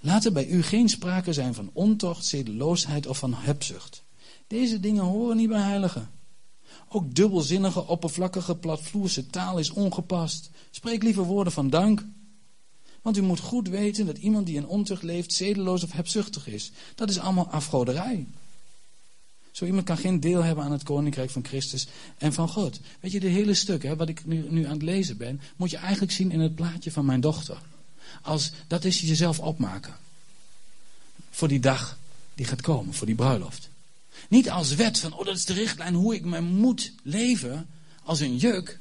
Laat er bij u geen sprake zijn van ontocht, zedeloosheid of van hebzucht. Deze dingen horen niet bij heiligen. Ook dubbelzinnige, oppervlakkige, platvloerse taal is ongepast. Spreek liever woorden van dank. Want u moet goed weten dat iemand die in ontucht leeft, zedeloos of hebzuchtig is. Dat is allemaal afgoderij. Zo iemand kan geen deel hebben aan het koninkrijk van Christus en van God. Weet je, dit hele stuk, hè, wat ik nu, nu aan het lezen ben, moet je eigenlijk zien in het plaatje van mijn dochter. Als, dat is jezelf opmaken. Voor die dag die gaat komen, voor die bruiloft. Niet als wet van, oh dat is de richtlijn hoe ik me moet leven, als een juk.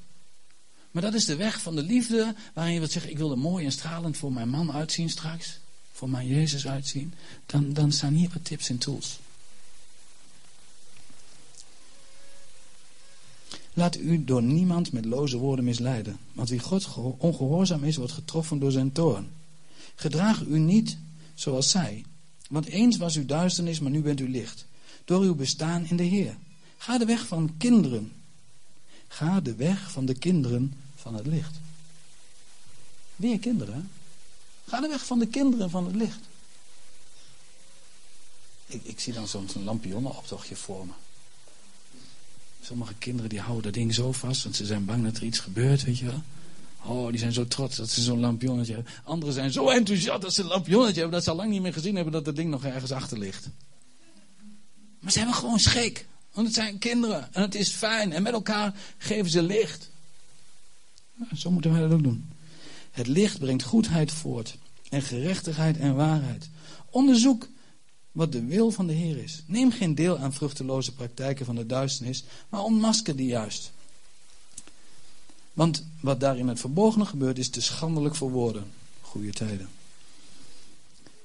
Maar dat is de weg van de liefde, waarin je wilt zeggen, ik wil er mooi en stralend voor mijn man uitzien straks. Voor mijn Jezus uitzien. Dan, dan staan hier wat tips en tools. Laat u door niemand met loze woorden misleiden. Want wie God ongehoorzaam is, wordt getroffen door zijn toorn. Gedraag u niet zoals zij. Want eens was u duisternis, maar nu bent u licht. Door uw bestaan in de Heer. Ga de weg van kinderen. Ga de weg van de kinderen van het licht. Weer kinderen. Ga de weg van de kinderen van het licht. Ik, ik zie dan soms een lampionnenoptochtje voor me. Sommige kinderen die houden dat ding zo vast, want ze zijn bang dat er iets gebeurt, weet je wel. Oh, die zijn zo trots dat ze zo'n lampionnetje hebben. Anderen zijn zo enthousiast dat ze een lampionnetje hebben, dat ze al lang niet meer gezien hebben dat dat ding nog ergens achter ligt. Maar ze hebben gewoon schik. Want het zijn kinderen en het is fijn. En met elkaar geven ze licht. zo moeten wij dat ook doen. Het licht brengt goedheid voort. En gerechtigheid en waarheid. Onderzoek wat de wil van de Heer is. Neem geen deel aan vruchteloze praktijken van de duisternis, maar ontmasker die juist. Want wat daar in het verborgene gebeurt is te schandelijk voor woorden. Goede tijden.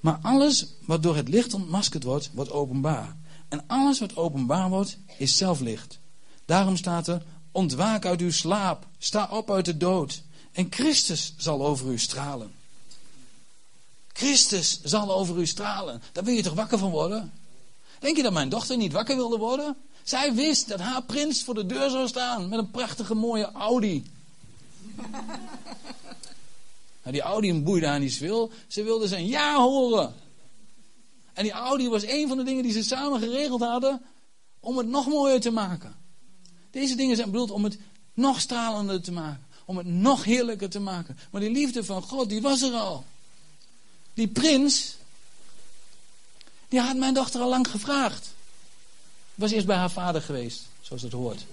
Maar alles wat door het licht ontmaskerd wordt, wordt openbaar. En alles wat openbaar wordt, is zelf licht. Daarom staat er, ontwaak uit uw slaap, sta op uit de dood. En Christus zal over u stralen. Christus zal over u stralen. Daar wil je toch wakker van worden? Denk je dat mijn dochter niet wakker wilde worden? Zij wist dat haar prins voor de deur zou staan met een prachtige mooie Audi. [LAUGHS] nou, die Audi boeide haar niet veel. Ze wilde zijn ja horen. En die Audi was een van de dingen die ze samen geregeld hadden om het nog mooier te maken. Deze dingen zijn bedoeld om het nog stralender te maken. Om het nog heerlijker te maken. Maar die liefde van God, die was er al. Die prins, die had mijn dochter al lang gevraagd. Was eerst bij haar vader geweest, zoals het hoort.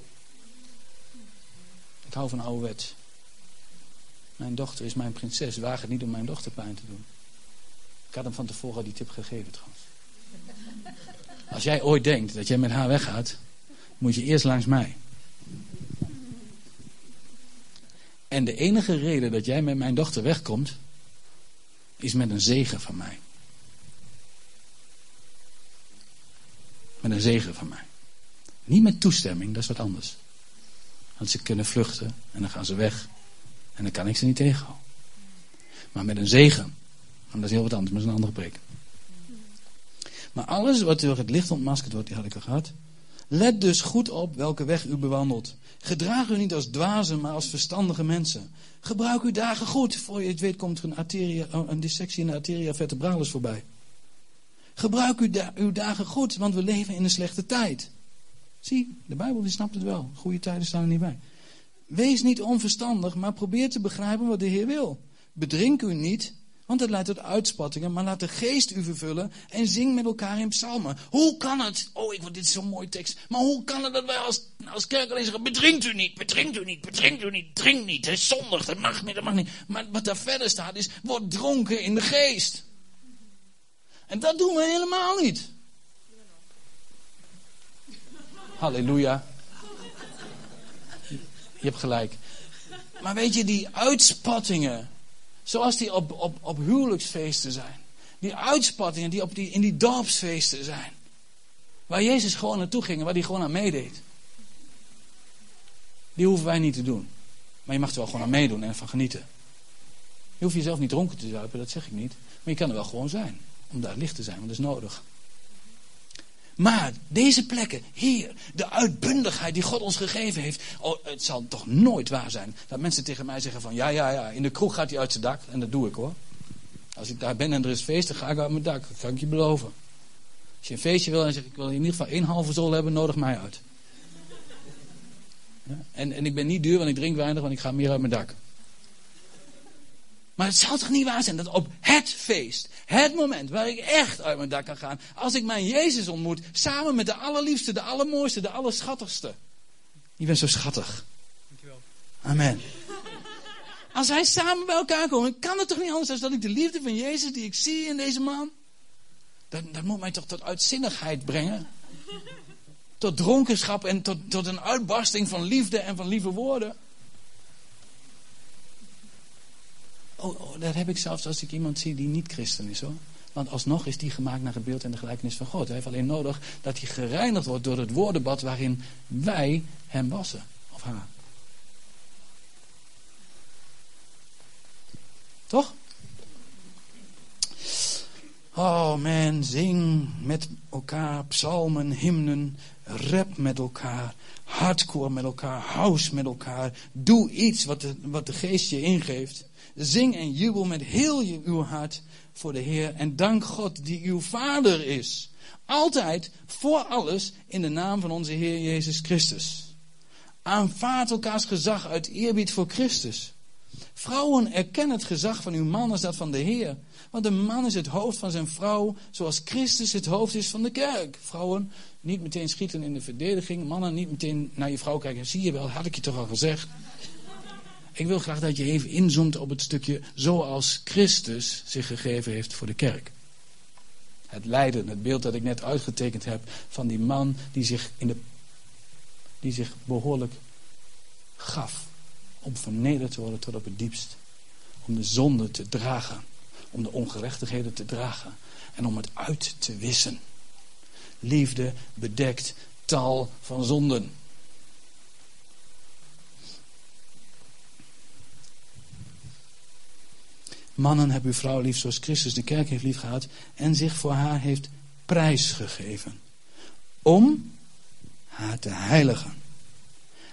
Ik hou van ouderwets. Mijn dochter is mijn prinses. Waag het niet om mijn dochter pijn te doen. Ik had hem van tevoren al die tip gegeven trouwens. Als jij ooit denkt dat jij met haar weggaat, moet je eerst langs mij. En de enige reden dat jij met mijn dochter wegkomt, is met een zegen van mij. Met een zegen van mij. Niet met toestemming, dat is wat anders. Want ze kunnen vluchten en dan gaan ze weg. En dan kan ik ze niet tegenhouden. Maar met een zegen. En dat is heel wat anders, maar dat is een andere preek. Maar alles wat door het licht ontmaskerd wordt, die had ik al gehad. Let dus goed op welke weg u bewandelt. Gedraag u niet als dwazen, maar als verstandige mensen. Gebruik uw dagen goed. Voor je het weet komt er een, arteria, oh, een dissectie in de arteria vertebralis voorbij. Gebruik uw, uw dagen goed, want we leven in een slechte tijd. Zie, de Bijbel die snapt het wel. Goede tijden staan er niet bij. Wees niet onverstandig, maar probeer te begrijpen wat de Heer wil. Bedrink u niet, want het leidt tot uitspattingen, maar laat de geest u vervullen en zing met elkaar in psalmen. Hoe kan het? Oh, ik dit zo'n mooi tekst. Maar hoe kan het dat wij als, als kerk alleen zeggen, bedrinkt u niet, bedrinkt u niet, bedrinkt u niet, drink niet, het is zondig, dat mag niet, dat mag niet. Maar wat daar verder staat is, word dronken in de geest. En dat doen we helemaal niet. Halleluja. Je hebt gelijk. Maar weet je, die uitspattingen, zoals die op, op, op huwelijksfeesten zijn. Die uitspattingen die, op die in die dorpsfeesten zijn. Waar Jezus gewoon naartoe ging en waar hij gewoon aan meedeed. Die hoeven wij niet te doen. Maar je mag er wel gewoon aan meedoen en ervan genieten. Je hoeft jezelf niet dronken te zuipen, dat zeg ik niet. Maar je kan er wel gewoon zijn. Om daar licht te zijn, want dat is nodig. Maar deze plekken, hier, de uitbundigheid die God ons gegeven heeft. Oh, het zal toch nooit waar zijn dat mensen tegen mij zeggen van ja, ja, ja, in de kroeg gaat hij uit zijn dak. En dat doe ik hoor. Als ik daar ben en er is feest, dan ga ik uit mijn dak. Dat kan ik je beloven. Als je een feestje wil en zegt ik wil in ieder geval één halve zol hebben, nodig mij uit. Ja? En, en ik ben niet duur, want ik drink weinig, want ik ga meer uit mijn dak. Maar het zal toch niet waar zijn dat op het feest, het moment waar ik echt uit mijn dak kan gaan, als ik mijn Jezus ontmoet, samen met de allerliefste, de allermooiste, de allerschattigste. Je bent zo schattig. Dankjewel. Amen. Als wij samen bij elkaar komen, kan het toch niet anders dan dat ik de liefde van Jezus die ik zie in deze man, dat, dat moet mij toch tot uitzinnigheid brengen. Tot dronkenschap en tot, tot een uitbarsting van liefde en van lieve woorden. Oh, oh, dat heb ik zelfs als ik iemand zie die niet christen is hoor. Want alsnog is die gemaakt naar het beeld en de gelijkenis van God. Hij heeft alleen nodig dat hij gereinigd wordt door het woordenbad waarin wij hem wassen. Of haar. Toch? Oh man, zing met elkaar psalmen, hymnen, rap met elkaar, hardcore met elkaar, house met elkaar. Doe iets wat de, wat de geest je ingeeft. Zing en jubel met heel je, uw hart voor de Heer. En dank God die uw Vader is. Altijd, voor alles, in de naam van onze Heer Jezus Christus. Aanvaard elkaars gezag uit eerbied voor Christus. Vrouwen, erken het gezag van uw man als dat van de Heer. Want de man is het hoofd van zijn vrouw, zoals Christus het hoofd is van de kerk. Vrouwen, niet meteen schieten in de verdediging. Mannen, niet meteen naar je vrouw kijken. Zie je wel, had ik je toch al gezegd. Ik wil graag dat je even inzoomt op het stukje zoals Christus zich gegeven heeft voor de kerk. Het lijden, het beeld dat ik net uitgetekend heb van die man die zich, in de, die zich behoorlijk gaf om vernederd te worden tot op het diepst. Om de zonde te dragen, om de ongerechtigheden te dragen en om het uit te wissen. Liefde bedekt tal van zonden. Mannen, hebben uw vrouw lief zoals Christus de kerk heeft lief gehad en zich voor haar heeft prijsgegeven. Om haar te heiligen.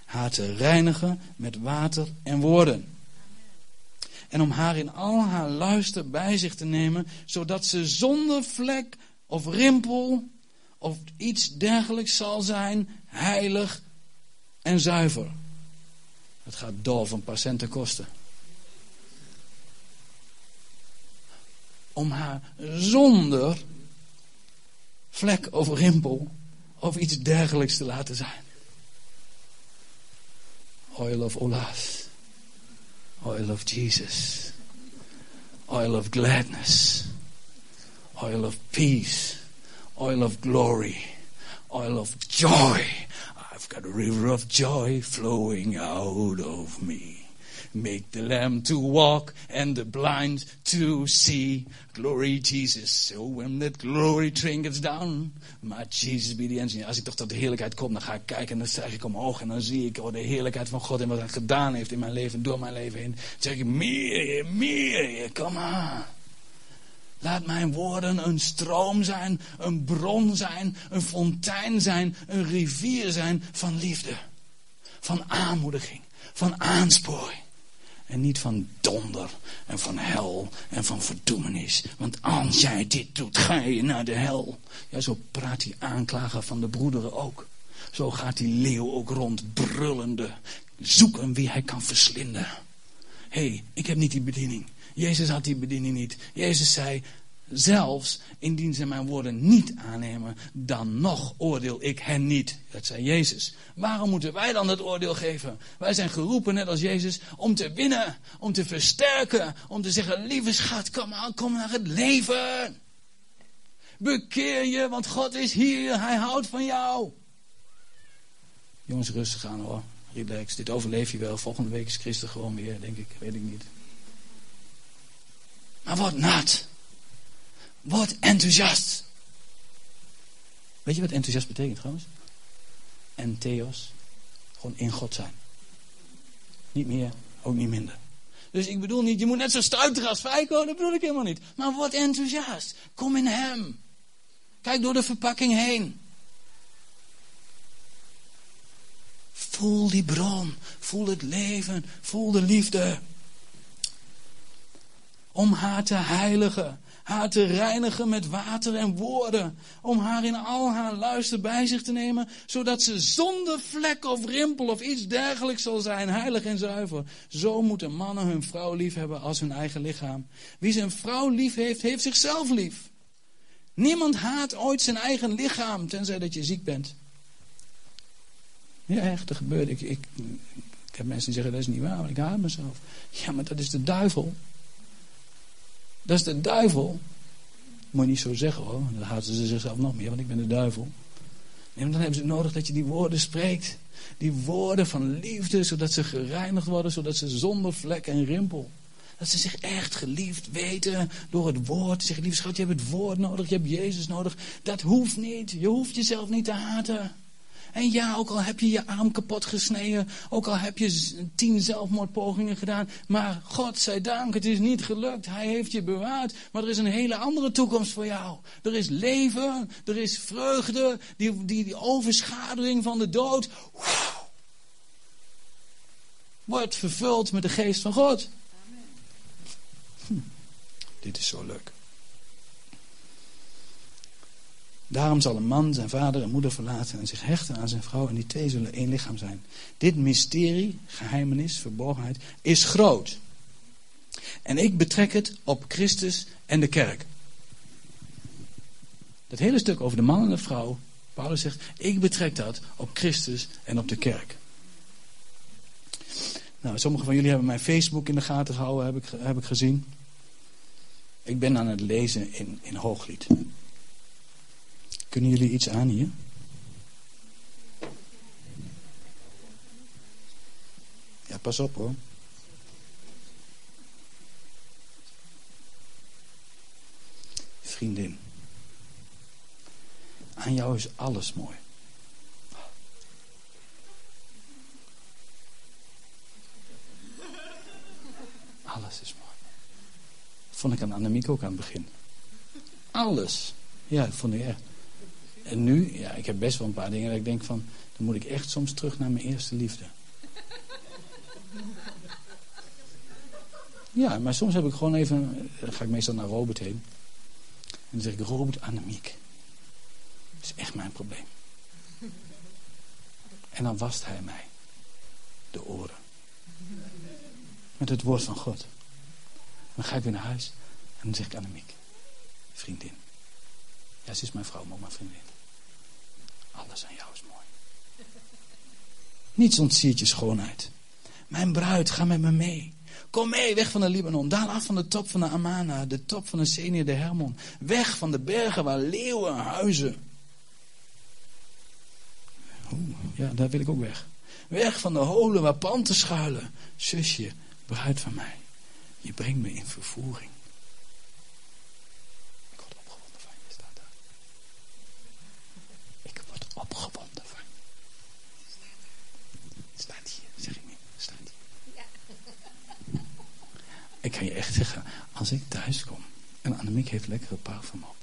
Haar te reinigen met water en woorden. En om haar in al haar luister bij zich te nemen, zodat ze zonder vlek of rimpel of iets dergelijks zal zijn, heilig en zuiver. Het gaat door van patiënten kosten. Om haar zonder vlek of rimpel of iets dergelijks te laten zijn. Oil of Olas. Oil of Jesus. Oil of gladness. Oil of peace. Oil of glory. Oil of joy. I've got a river of joy flowing out of me. Make the lamb to walk and the blind to see. Glory Jesus. So when that glory trinkets down, my Jesus be the engine. Als ik toch tot de heerlijkheid kom, dan ga ik kijken en dan zeg ik omhoog en dan zie ik oh, de heerlijkheid van God en wat hij gedaan heeft in mijn leven, door mijn leven heen. Dan zeg ik, meer, meer, kom maar. Laat mijn woorden een stroom zijn, een bron zijn, een fontein zijn, een rivier zijn van liefde, van aanmoediging, van aansporing. En niet van donder en van hel en van verdoemenis. Want als jij dit doet, ga je naar de hel. Ja, zo praat die aanklager van de broederen ook. Zo gaat die leeuw ook rond, brullende, zoeken wie hij kan verslinden. Hé, hey, ik heb niet die bediening. Jezus had die bediening niet. Jezus zei, Zelfs indien ze mijn woorden niet aannemen, dan nog oordeel ik hen niet. Dat zei Jezus. Waarom moeten wij dan het oordeel geven? Wij zijn geroepen, net als Jezus, om te winnen, om te versterken, om te zeggen, lieve schat, kom aan, kom naar het leven. Bekeer je, want God is hier, Hij houdt van jou. Jongens, rustig aan hoor. Relax, dit overleef je wel. Volgende week is Christus gewoon weer, denk ik, weet ik niet. Maar word nat. Word enthousiast. Weet je wat enthousiast betekent trouwens? En theos. Gewoon in God zijn. Niet meer, ook niet minder. Dus ik bedoel niet, je moet net zo stuiteren als Feiko, dat bedoel ik helemaal niet. Maar word enthousiast. Kom in hem. Kijk door de verpakking heen. Voel die bron. Voel het leven. Voel de liefde. Om haar te heiligen haar te reinigen met water en woorden, om haar in al haar luister bij zich te nemen, zodat ze zonder vlek of rimpel of iets dergelijks zal zijn, heilig en zuiver. Zo moeten mannen hun vrouw lief hebben als hun eigen lichaam. Wie zijn vrouw lief heeft, heeft zichzelf lief. Niemand haat ooit zijn eigen lichaam, tenzij dat je ziek bent. Ja, echt, dat gebeurt. Ik, ik, ik heb mensen die zeggen, dat is niet waar, maar ik haat mezelf. Ja, maar dat is de duivel. Dat is de duivel. Moet je niet zo zeggen hoor. Dan haten ze zichzelf nog meer, want ik ben de duivel. Nee, dan hebben ze nodig dat je die woorden spreekt. Die woorden van liefde, zodat ze gereinigd worden, zodat ze zonder vlek en rimpel. Dat ze zich echt geliefd weten door het woord. Zeggen, lieve schat, je hebt het woord nodig, je hebt Jezus nodig. Dat hoeft niet. Je hoeft jezelf niet te haten. En ja, ook al heb je je arm kapot gesneden, ook al heb je tien zelfmoordpogingen gedaan, maar God zij dank, het is niet gelukt. Hij heeft je bewaard, maar er is een hele andere toekomst voor jou. Er is leven, er is vreugde, die, die, die overschaduwing van de dood. wordt vervuld met de geest van God. Hm, dit is zo leuk. Daarom zal een man zijn vader en moeder verlaten en zich hechten aan zijn vrouw en die twee zullen één lichaam zijn. Dit mysterie, geheimenis, verborgenheid, is groot. En ik betrek het op Christus en de kerk. Dat hele stuk over de man en de vrouw, Paulus zegt, ik betrek dat op Christus en op de kerk. Nou, sommigen van jullie hebben mijn Facebook in de gaten gehouden, heb ik, heb ik gezien. Ik ben aan het lezen in, in Hooglied. Kunnen jullie iets aan hier? Ja, pas op hoor. Vriendin. Aan jou is alles mooi. Alles is mooi. Vond ik aan Annemiek ook aan het begin. Alles. Ja, vond ik echt. En nu, ja, ik heb best wel een paar dingen dat ik denk van, dan moet ik echt soms terug naar mijn eerste liefde. Ja, maar soms heb ik gewoon even, dan ga ik meestal naar Robert heen. dan zeg ik, Robert Annemiek. Dat is echt mijn probleem. En dan wast hij mij de oren. Met het woord van God. Dan ga ik weer naar huis en dan zeg ik Annemiek, vriendin. Ja, ze is mijn vrouw, maar vriendin. Alles aan jou is mooi. Niets ontziet je schoonheid. Mijn bruid, ga met me mee. Kom mee, weg van de Libanon. Daal af van de top van de Amana, de top van de Senior de Hermon. Weg van de bergen waar leeuwen huizen. Oeh, ja, daar wil ik ook weg. Weg van de holen waar panten schuilen. Zusje, bruid van mij. Je brengt me in vervoering. Ik word opgewonden van je, staat daar. Ik word opgewonden van. Staat hier, zeg ik niet. Staat hier. Ik kan je echt zeggen, als ik thuis kom en Annemiek heeft lekkere parfum op.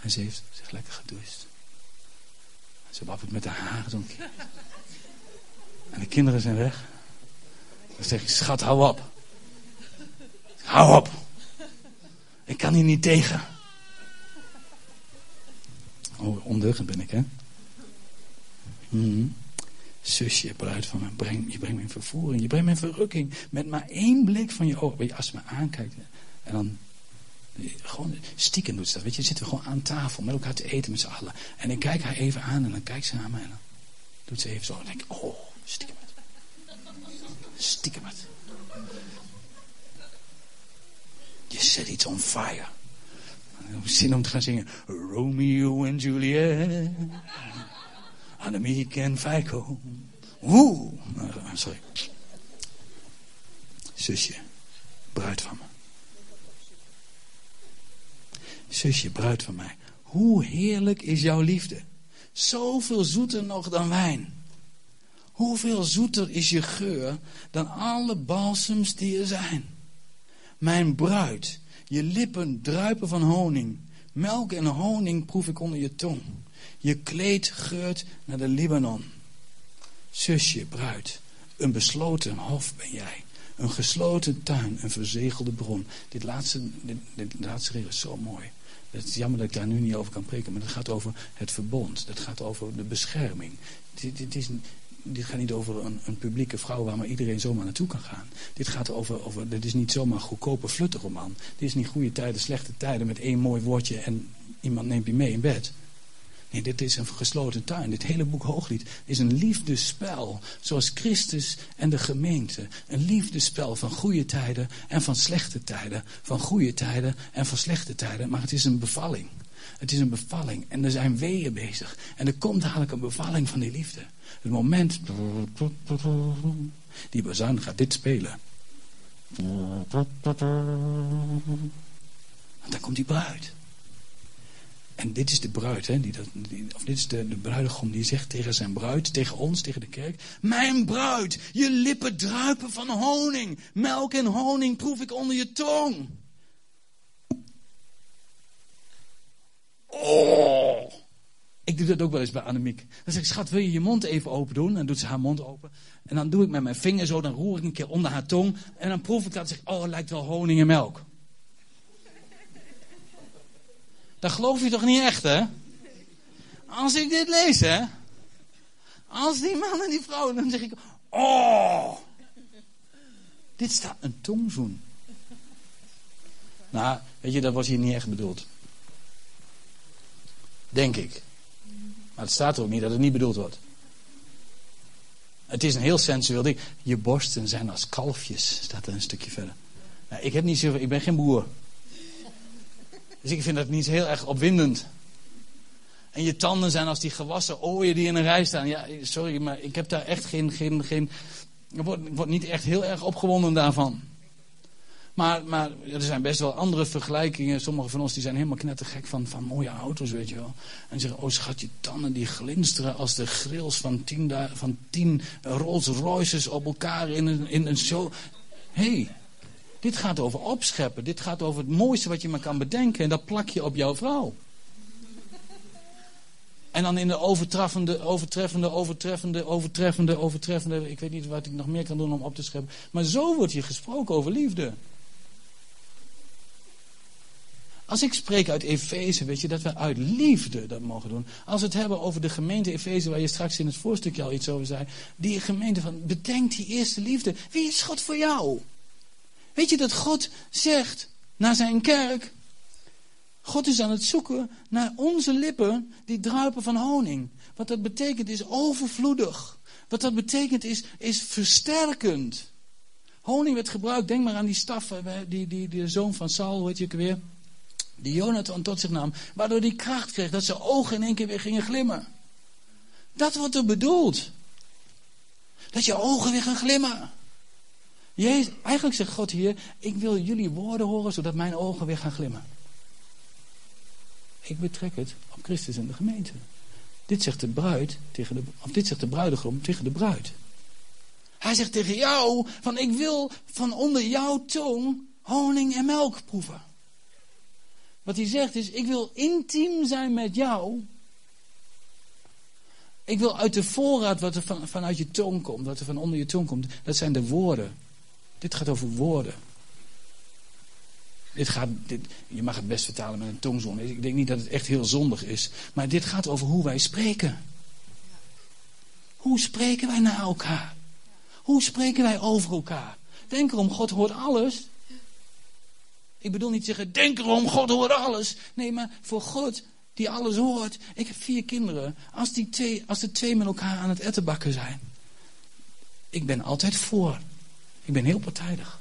En ze heeft zich lekker gedoucht. Ze wappert met haar haren zo'n keer. En de kinderen zijn weg. Dan zeg ik, schat, hou op. Hou op. Ik kan hier niet tegen. Oh, ben ik, hè? Mm. Zusje, bruid van me, breng, je brengt me in vervoering. Je brengt me in verrukking. Met maar één blik van je ogen. Weet je, als ze me aankijkt. En dan gewoon stiekem doet ze dat. Weet je, zitten we gewoon aan tafel met elkaar te eten met z'n allen. En ik kijk haar even aan en dan kijkt ze naar me en dan doet ze even zo. En dan denk ik, oh, stiekem het. Stiekem het. Je set iets on fire. Zin om te gaan zingen. Romeo en Juliet. Annemiek en Feiko. Oeh. Sorry. Zusje. Bruid van me. Zusje, bruid van mij. Hoe heerlijk is jouw liefde. Zoveel zoeter nog dan wijn. Hoeveel zoeter is je geur dan alle balsems die er zijn. Mijn bruid, je lippen druipen van honing. Melk en honing proef ik onder je tong. Je kleed geurt naar de Libanon. Zusje, bruid, een besloten hof ben jij. Een gesloten tuin, een verzegelde bron. Dit laatste, dit, dit laatste regel is zo mooi. Het is jammer dat ik daar nu niet over kan preken, maar het gaat over het verbond. Dat gaat over de bescherming. Dit, dit, is, dit gaat niet over een, een, publieke vrouw waar maar iedereen zomaar naartoe kan gaan. Dit gaat over, over dit is niet zomaar goedkope flutterroman. Dit is niet goede tijden, slechte tijden met één mooi woordje en iemand neemt je mee in bed. Nee, dit is een gesloten tuin. Dit hele boek Hooglied is een liefdespel. Zoals Christus en de gemeente. Een liefdespel van goede tijden en van slechte tijden. Van goede tijden en van slechte tijden. Maar het is een bevalling. Het is een bevalling. En er zijn weeën bezig. En er komt dadelijk een bevalling van die liefde. Het moment. Die bazuin gaat dit spelen. En dan komt die bruid. En dit is de bruid, hè, die dat, of dit is de, de bruidegom die zegt tegen zijn bruid, tegen ons, tegen de kerk. Mijn bruid, je lippen druipen van honing. Melk en honing proef ik onder je tong. Oh. Ik doe dat ook wel eens bij Annemiek. Dan zeg ik, schat, wil je je mond even open doen? En dan doet ze haar mond open. En dan doe ik met mijn vinger zo, dan roer ik een keer onder haar tong. En dan proef ik dat en zeg oh, het lijkt wel honing en melk. Dat geloof je toch niet echt, hè? Als ik dit lees, hè? Als die man en die vrouw, dan zeg ik, oh! Dit staat een tongzoen. Nou, weet je, dat was hier niet echt bedoeld. Denk ik. Maar het staat er ook niet dat het niet bedoeld wordt. Het is een heel sensueel ding. Je borsten zijn als kalfjes, staat er een stukje verder. Nou, ik, heb niet zoveel, ik ben geen boer. Dus ik vind dat niet heel erg opwindend. En je tanden zijn als die gewassen ooien die in een rij staan. Ja, sorry, maar ik heb daar echt geen. geen, geen ik, word, ik word niet echt heel erg opgewonden daarvan. Maar, maar er zijn best wel andere vergelijkingen. Sommige van ons die zijn helemaal knettergek van, van mooie auto's, weet je wel. En zeggen, oh schat, je tanden die glinsteren als de grills van tien, van tien Rolls Royces op elkaar in een, in een show. Hey, dit gaat over opscheppen. Dit gaat over het mooiste wat je maar kan bedenken. En dat plak je op jouw vrouw. En dan in de overtreffende, overtreffende, overtreffende, overtreffende, overtreffende. Ik weet niet wat ik nog meer kan doen om op te scheppen. Maar zo wordt hier gesproken over liefde. Als ik spreek uit Efeze, weet je dat we uit liefde dat mogen doen. Als we het hebben over de gemeente Efeze, waar je straks in het voorstukje al iets over zei. Die gemeente van, bedenk die eerste liefde. Wie is God voor jou? Weet je dat God zegt naar zijn kerk. God is aan het zoeken naar onze lippen die druipen van honing. Wat dat betekent is overvloedig. Wat dat betekent is, is versterkend. Honing werd gebruikt, denk maar aan die staf, die, die, die zoon van Saul, weet je ook weer die Jonathan tot zich nam, waardoor die kracht kreeg dat zijn ogen in één keer weer gingen glimmen. Dat wordt er bedoeld. Dat je ogen weer gaan glimmen. Jezus, eigenlijk zegt God hier, ik wil jullie woorden horen zodat mijn ogen weer gaan glimmen. Ik betrek het op Christus en de gemeente. Dit zegt de bruid tegen de, of dit zegt de bruidegom tegen de bruid. Hij zegt tegen jou, van ik wil van onder jouw tong honing en melk proeven. Wat hij zegt is, ik wil intiem zijn met jou. Ik wil uit de voorraad wat er van, vanuit je tong komt, wat er van onder je tong komt, dat zijn de woorden. Dit gaat over woorden. Dit gaat, dit, je mag het best vertalen met een tongzonde. Ik denk niet dat het echt heel zondig is. Maar dit gaat over hoe wij spreken. Hoe spreken wij naar elkaar? Hoe spreken wij over elkaar? Denk erom, God hoort alles. Ik bedoel niet zeggen, denk erom, God hoort alles. Nee, maar voor God die alles hoort. Ik heb vier kinderen. Als, die twee, als de twee met elkaar aan het ettenbakken zijn. Ik ben altijd voor. Ik ben heel partijdig.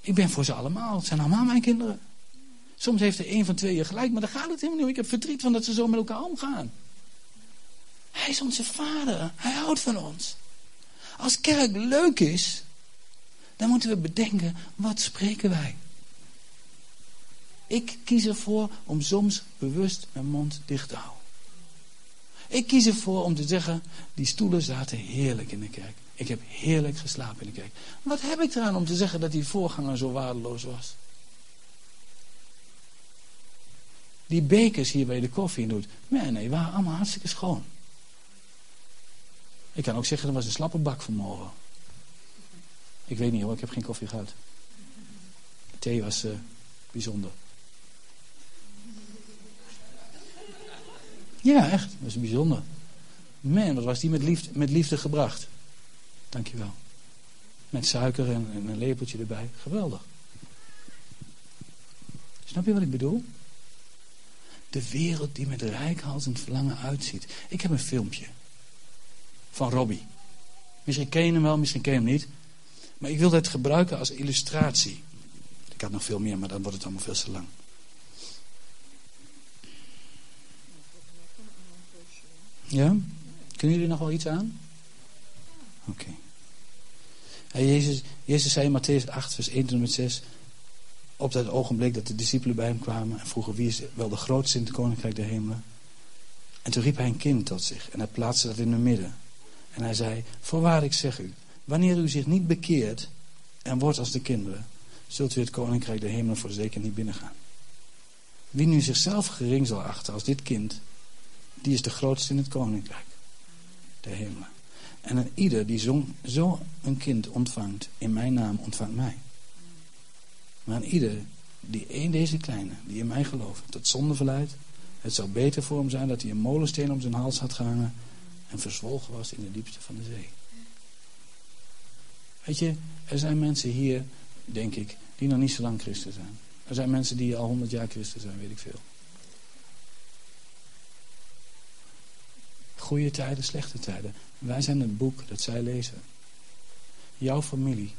Ik ben voor ze allemaal. Het zijn allemaal mijn kinderen. Soms heeft er een van tweeën gelijk, maar daar gaat het helemaal niet. Ik heb verdriet van dat ze zo met elkaar omgaan. Hij is onze vader. Hij houdt van ons. Als kerk leuk is, dan moeten we bedenken, wat spreken wij? Ik kies ervoor om soms bewust mijn mond dicht te houden. Ik kies ervoor om te zeggen, die stoelen zaten heerlijk in de kerk. Ik heb heerlijk geslapen in de kerk. Wat heb ik eraan om te zeggen dat die voorganger zo waardeloos was? Die bekers hier je de koffie doet. Nee, nee, waren allemaal hartstikke schoon. Ik kan ook zeggen, er was een slappe bak vanmorgen. Ik weet niet hoor, ik heb geen koffie gehad. Thee was uh, bijzonder. Ja, echt. Dat was bijzonder. Man, wat was die met liefde, met liefde gebracht. Dankjewel. Met suiker en, en een lepeltje erbij. Geweldig. Snap je wat ik bedoel? De wereld die met rijkhalsend verlangen uitziet. Ik heb een filmpje. Van Robbie. Misschien ken je hem wel, misschien ken je hem niet. Maar ik wilde het gebruiken als illustratie. Ik had nog veel meer, maar dan wordt het allemaal veel te lang. Ja? Kunnen jullie nog wel iets aan? Oké. Jezus, Jezus zei in Matthäus 8, vers 1 tot met 6. Op dat ogenblik dat de discipelen bij hem kwamen en vroegen wie is wel de grootste in het koninkrijk der hemelen. En toen riep hij een kind tot zich en hij plaatste dat in het midden. En hij zei, voorwaar ik zeg u, Wanneer u zich niet bekeert en wordt als de kinderen, zult u het koninkrijk der hemelen voor zeker niet binnengaan. Wie nu zichzelf gering zal achten als dit kind, die is de grootste in het koninkrijk der hemelen. En een ieder die zo, zo een kind ontvangt in mijn naam, ontvangt mij. Maar een ieder die een deze kleine, die in mij gelooft, tot zonde verleidt, het zou beter voor hem zijn dat hij een molensteen om zijn hals had gehangen en verzwolgen was in de diepste van de zee. Weet je, er zijn mensen hier, denk ik, die nog niet zo lang christen zijn. Er zijn mensen die al honderd jaar christen zijn, weet ik veel. Goede tijden, slechte tijden. Wij zijn het boek dat zij lezen. Jouw familie.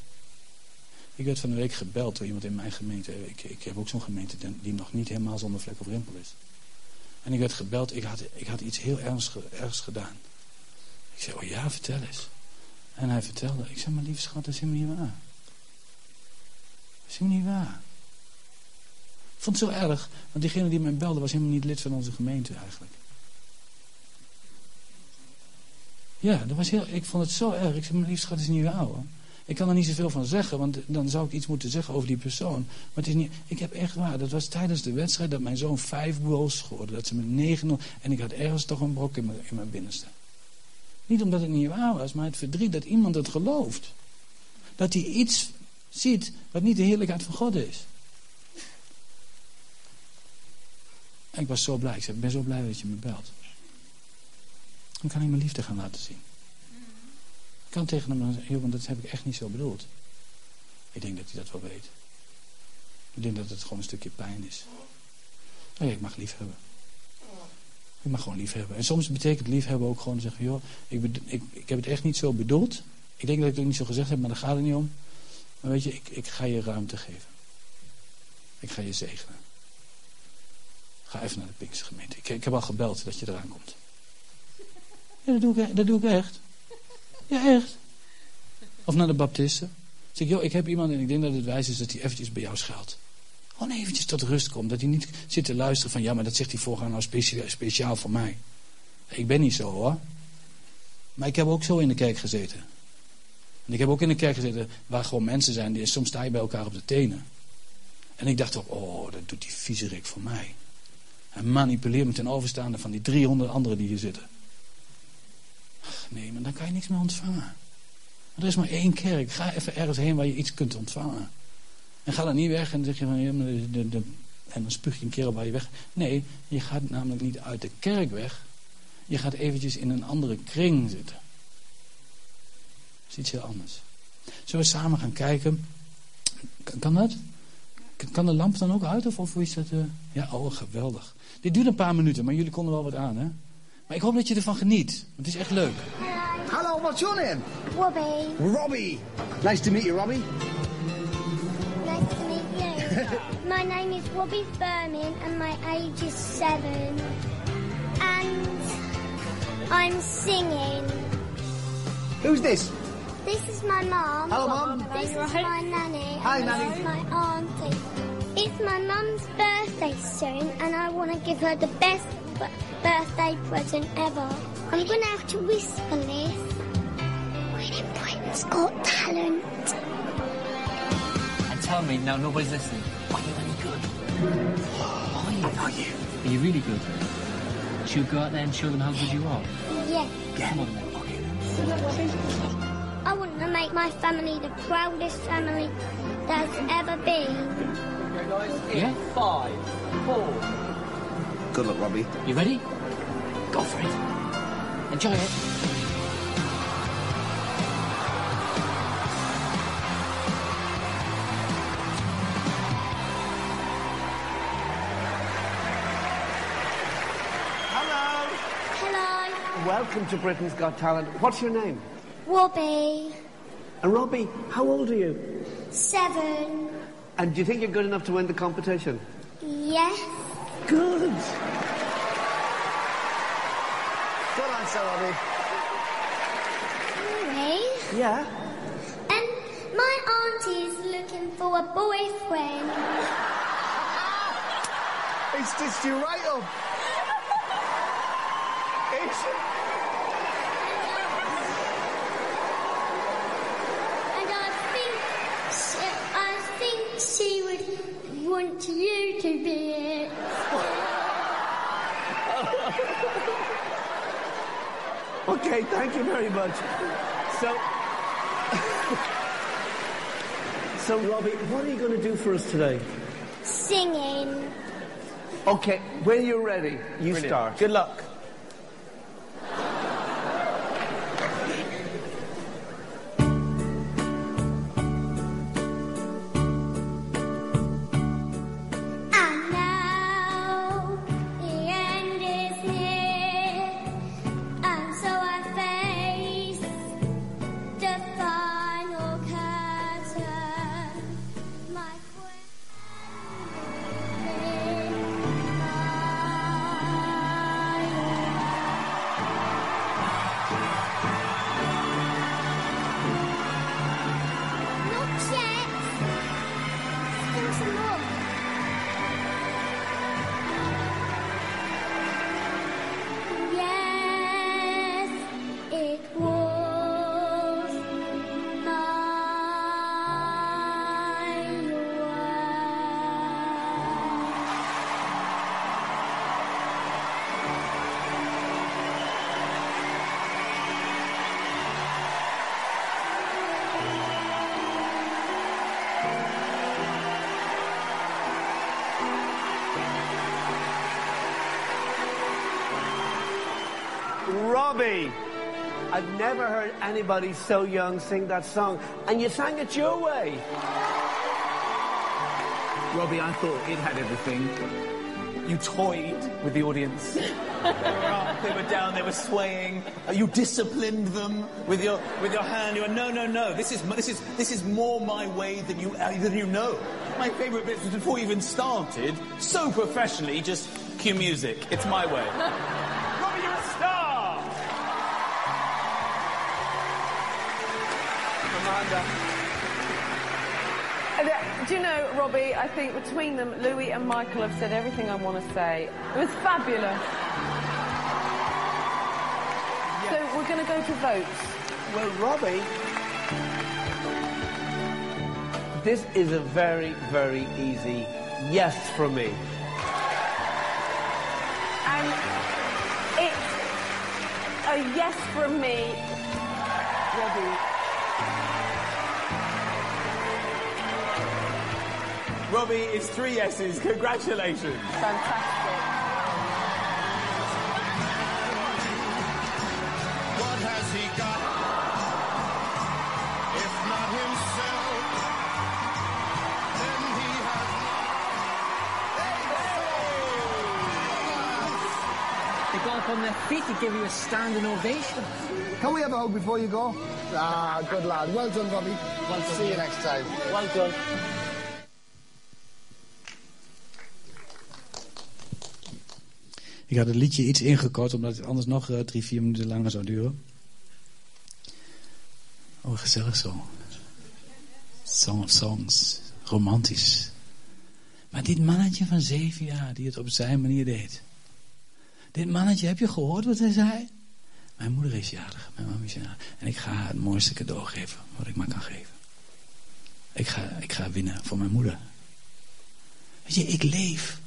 Ik werd van de week gebeld door iemand in mijn gemeente. Ik, ik heb ook zo'n gemeente die nog niet helemaal zonder vlek of rimpel is. En ik werd gebeld, ik had, ik had iets heel ergs gedaan. Ik zei, oh ja, vertel eens. En hij vertelde, ik zeg maar lieve schat, dat is helemaal niet waar. Dat is helemaal niet waar. Ik vond het zo erg, want diegene die mij belde was helemaal niet lid van onze gemeente eigenlijk. Ja, dat was heel, ik vond het zo erg. Ik zeg, maar lieve schat, is niet waar hoor. Ik kan er niet zoveel van zeggen, want dan zou ik iets moeten zeggen over die persoon. Maar het is niet, ik heb echt waar, dat was tijdens de wedstrijd dat mijn zoon vijf goals scoorde. Dat ze met 9-0, en ik had ergens toch een brok mijn, in mijn binnenste. Niet omdat het niet waar was, maar het verdriet dat iemand het gelooft. Dat hij iets ziet wat niet de heerlijkheid van God is. En ik was zo blij. Ik zei, ik ben zo blij dat je me belt. Dan kan ik mijn liefde gaan laten zien. Ik kan tegen hem zeggen, joh, want dat heb ik echt niet zo bedoeld. Ik denk dat hij dat wel weet. Ik denk dat het gewoon een stukje pijn is. Ja, ik mag lief hebben. Ik mag gewoon lief hebben. En soms betekent lief hebben ook gewoon zeggen, joh, ik, ik, ik heb het echt niet zo bedoeld. Ik denk dat ik het niet zo gezegd heb, maar daar gaat het niet om. Maar weet je, ik, ik ga je ruimte geven. Ik ga je zegenen. Ga even naar de Pinkstergemeente. Ik, ik heb al gebeld dat je eraan komt. Ja, dat doe ik, dat doe ik echt. Ja, echt. Of naar de baptisten. Zeg ik, joh, ik heb iemand en ik denk dat het wijs is dat hij eventjes bij jou schuilt. Gewoon eventjes tot rust komt. Dat hij niet zit te luisteren van, ja, maar dat zegt die voorganger nou speciaal, voor mij. Ik ben niet zo hoor. Maar ik heb ook zo in de kerk gezeten. En ik heb ook in de kerk gezeten waar gewoon mensen zijn, die, soms sta je bij elkaar op de tenen. En ik dacht ook, oh, dat doet die viezerik voor mij. En manipuleert me ten overstaande van die 300 anderen die hier zitten. Ach, nee, maar dan kan je niks meer ontvangen. er is maar één kerk. Ga even ergens heen waar je iets kunt ontvangen. En ga dan niet weg en zeg je van, ja, de, de, de, en dan spuug je een keer op waar je weg. Nee, je gaat namelijk niet uit de kerk weg. Je gaat eventjes in een andere kring zitten. Dat is iets heel anders. Zullen we samen gaan kijken? Kan, dat? Kan de lamp dan ook uit? Of, of is dat... Uh... Ja, oh, geweldig. Dit duurt een paar minuten, maar jullie konden wel wat aan, hè? Maar ik hoop dat je ervan geniet. Het is echt leuk. Hello, what's your name? Robbie. Robbie. Nice to meet you, Robbie. [LAUGHS] my name is Robbie Furman and my age is seven. And I'm singing. Who's this? This is my mom. Hello, Mum. This is my nanny. Hi, Nanny. This is my auntie. It's my mum's birthday soon, and I want to give her the best b- birthday present ever. I'm going to have to whisper this. We're in Britain's Got Talent. And tell me, now nobody's listening, are you any good? Are you? Are you? Are you really good? Should we go out there and show them how good you are? Yeah. Come on then. I want to make my family the proudest family there's ever been. Yeah? Five, four. Good luck, Robbie. You ready? Go for it. Enjoy it. Welcome to Britain's Got Talent. What's your name? Robbie. And Robbie, how old are you? Seven. And do you think you're good enough to win the competition? Yes. Good. Good answer, Robbie. Me? Yeah. And my auntie is looking for a boyfriend. He stitched you right up. It's- And I think she, I think she would want you to be it. Okay, thank you very much. So, [LAUGHS] so Robbie, what are you going to do for us today? Singing. Okay, when you're ready, you start. Good luck. Never heard anybody so young sing that song, and you sang it your way. Robbie, I thought it had everything. You toyed with the audience. they, were up, they were down, they were swaying. Uh, You disciplined them with your with your hand. You went, no, no, no. This is this is this is more my way than you uh, than you know. My favourite bit was before you even started, so professionally, just cue music. It's my way. [LAUGHS] Robbie, I think between them, Louis and Michael have said everything I want to say. It was fabulous. So we're going to go to votes. Well, Robbie, this is a very, very easy yes from me. And it's a yes from me. Robbie, Robbie, it's three yeses. Congratulations. Fantastic. What has he got? If not himself, then he has They got up on their feet to give you a standing ovation. Can we have a hug before you go? Ah, good lad. Well done, Robbie. Well, see you next time. Well done. Had het liedje iets ingekort, omdat het anders nog eh, drie, vier minuten langer zou duren. Oh, gezellig zo. Song of Songs. Romantisch. Maar dit mannetje van zeven jaar, die het op zijn manier deed. Dit mannetje, heb je gehoord wat hij zei? Mijn moeder is jarig, mijn mama is jarig. En ik ga haar het mooiste cadeau geven, wat ik maar kan geven. Ik ga, ik ga winnen voor mijn moeder. Weet je, ik leef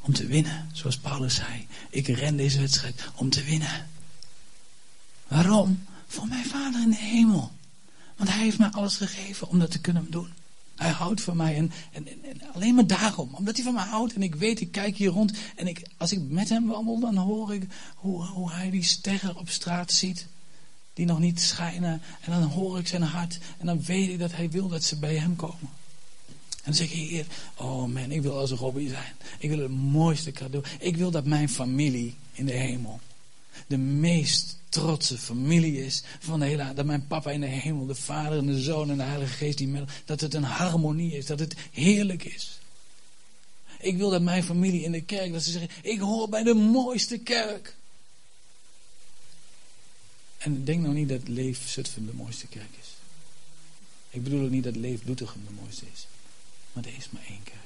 om te winnen, zoals Paulus zei. Ik ren deze wedstrijd om te winnen. Waarom? Voor mijn vader in de hemel. Want hij heeft mij alles gegeven om dat te kunnen doen. Hij houdt van mij en, en, en- en alleen maar daarom. Omdat hij van mij houdt en ik weet, ik kijk hier rond. En ik, als ik met hem wandel, dan hoor ik hoe, hoe hij die sterren op straat ziet. Die nog niet schijnen. En dan hoor ik zijn hart. En dan weet ik dat hij wil dat ze bij hem komen. Dan zeg ik, Heer, oh man, ik wil als Robbie zijn. Ik wil het mooiste cadeau. Ik wil dat mijn familie in de hemel de meest trotse familie is van de hele. Dat mijn papa in de hemel, de vader en de zoon en de heilige geest, die met, dat het een harmonie is, dat het heerlijk is. Ik wil dat mijn familie in de kerk, dat ze zeggen, ik hoor bij de mooiste kerk. En denk nou niet dat Leef Zutphen de mooiste kerk is. Ik bedoel ook niet dat Leef Doetinchem de mooiste is. Maar is maar één kerk.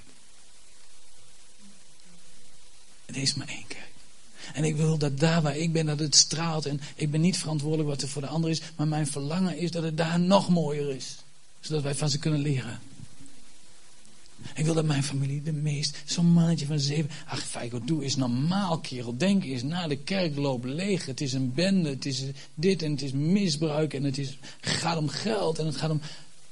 Er is maar één kerk. En ik wil dat daar waar ik ben, dat het straalt. En ik ben niet verantwoordelijk wat er voor de ander is. Maar mijn verlangen is dat het daar nog mooier is. Zodat wij van ze kunnen leren. Ik wil dat mijn familie de meest, zo'n mannetje van zeven. Ach, Feiko, doe eens normaal, kerel. Denk eens na, de kerk loopt leeg. Het is een bende, het is dit en het is misbruik. En het is, gaat om geld en het gaat om...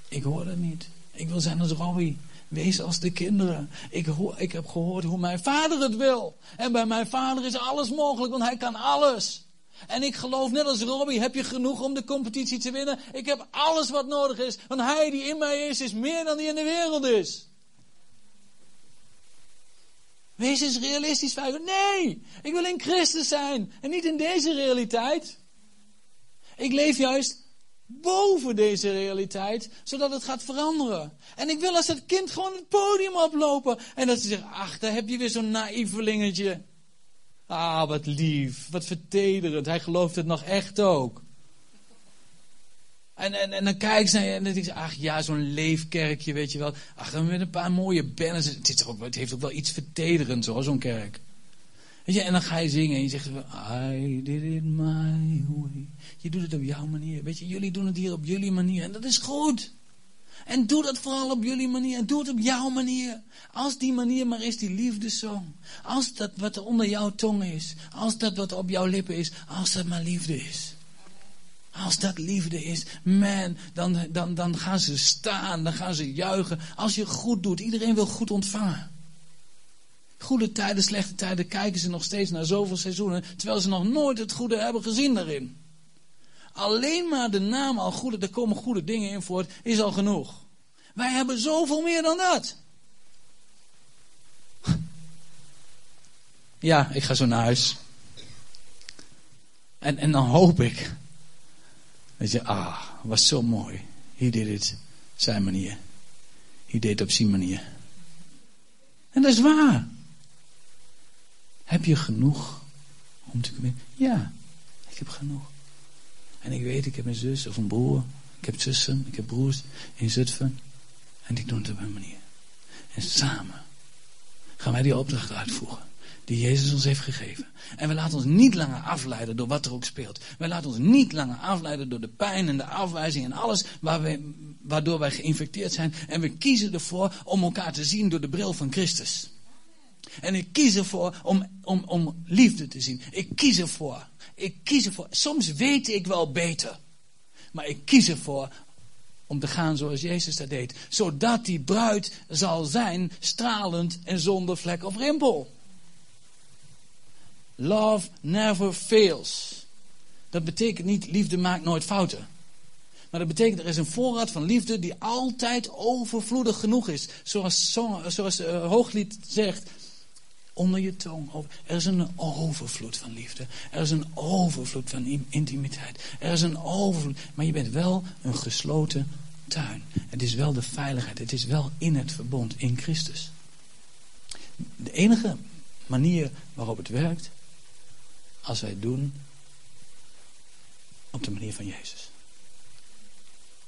Ik hoor dat niet. Ik wil zijn als Robbie. Wees als de kinderen. Ik, ik heb gehoord hoe mijn vader het wil. En bij mijn vader is alles mogelijk, want hij kan alles. En ik geloof net als Robbie, heb je genoeg om de competitie te winnen? Ik heb alles wat nodig is, want hij die in mij is, is meer dan die in de wereld is. Wees eens realistisch. Nee, ik wil in Christus zijn en niet in deze realiteit. Ik leef juist boven deze realiteit, zodat het gaat veranderen. En ik wil als het kind gewoon het podium oplopen. En dat ze zeggen, ach, daar heb je weer zo'n naïvelingetje. Ah, wat lief, wat vertederend. Hij gelooft het nog echt ook. En, en, en dan kijk ze en dan denk ze, ach ja, zo'n leefkerkje, weet je wel. Ach, met een paar mooie banners. Het, is het heeft ook wel iets vertederends hoor, zo'n kerk. Je, en dan ga je zingen en je zegt, I did it my way. Je doet het op jouw manier. Weet je, jullie doen het hier op jullie manier. En dat is goed. En doe dat vooral op jullie manier. En doe het op jouw manier. Als die manier maar is, die liefdesong. Als dat wat er onder jouw tong is. Als dat wat op jouw lippen is. Als dat maar liefde is. Als dat liefde is, man, dan, dan, dan gaan ze staan, dan gaan ze juichen. Als je goed doet, iedereen wil goed ontvangen. Goede tijden, slechte tijden kijken ze nog steeds naar zoveel seizoenen, terwijl ze nog nooit het goede hebben gezien daarin. Alleen maar de naam al goede, er komen goede dingen in voort, is al genoeg. Wij hebben zoveel meer dan dat. Ja, ik ga zo naar huis. En, en dan hoop ik. Dat je, ah, was zo mooi. Hij deed het zijn manier. Hij deed het op zijn manier. En dat is waar. Heb je genoeg om te kunnen? Ja, ik heb genoeg. En ik weet, ik heb een zus of een broer. Ik heb zussen, ik heb broers in Zutphen. En die doen het op hun manier. En samen gaan wij die opdracht uitvoeren. Die Jezus ons heeft gegeven. En we laten ons niet langer afleiden door wat er ook speelt. Wij laten ons niet langer afleiden door de pijn en de afwijzing en alles waar wij, waardoor wij geïnfecteerd zijn. En we kiezen ervoor om elkaar te zien door de bril van Christus. En ik kies ervoor om, om, om liefde te zien. Ik kies ervoor. Ik kies ervoor. Soms weet ik wel beter. Maar ik kies ervoor om te gaan zoals Jezus dat deed. Zodat die bruid zal zijn stralend en zonder vlek of rimpel. Love never fails. Dat betekent niet liefde maakt nooit fouten. Maar dat betekent er is een voorraad van liefde die altijd overvloedig genoeg is. Zoals, zoals uh, Hooglied zegt, onder je tong. Er is een overvloed van liefde. Er is een overvloed van intimiteit. Er is een overvloed. Maar je bent wel een gesloten tuin. Het is wel de veiligheid. Het is wel in het verbond, in Christus. De enige manier waarop het werkt, als wij het doen op de manier van Jezus.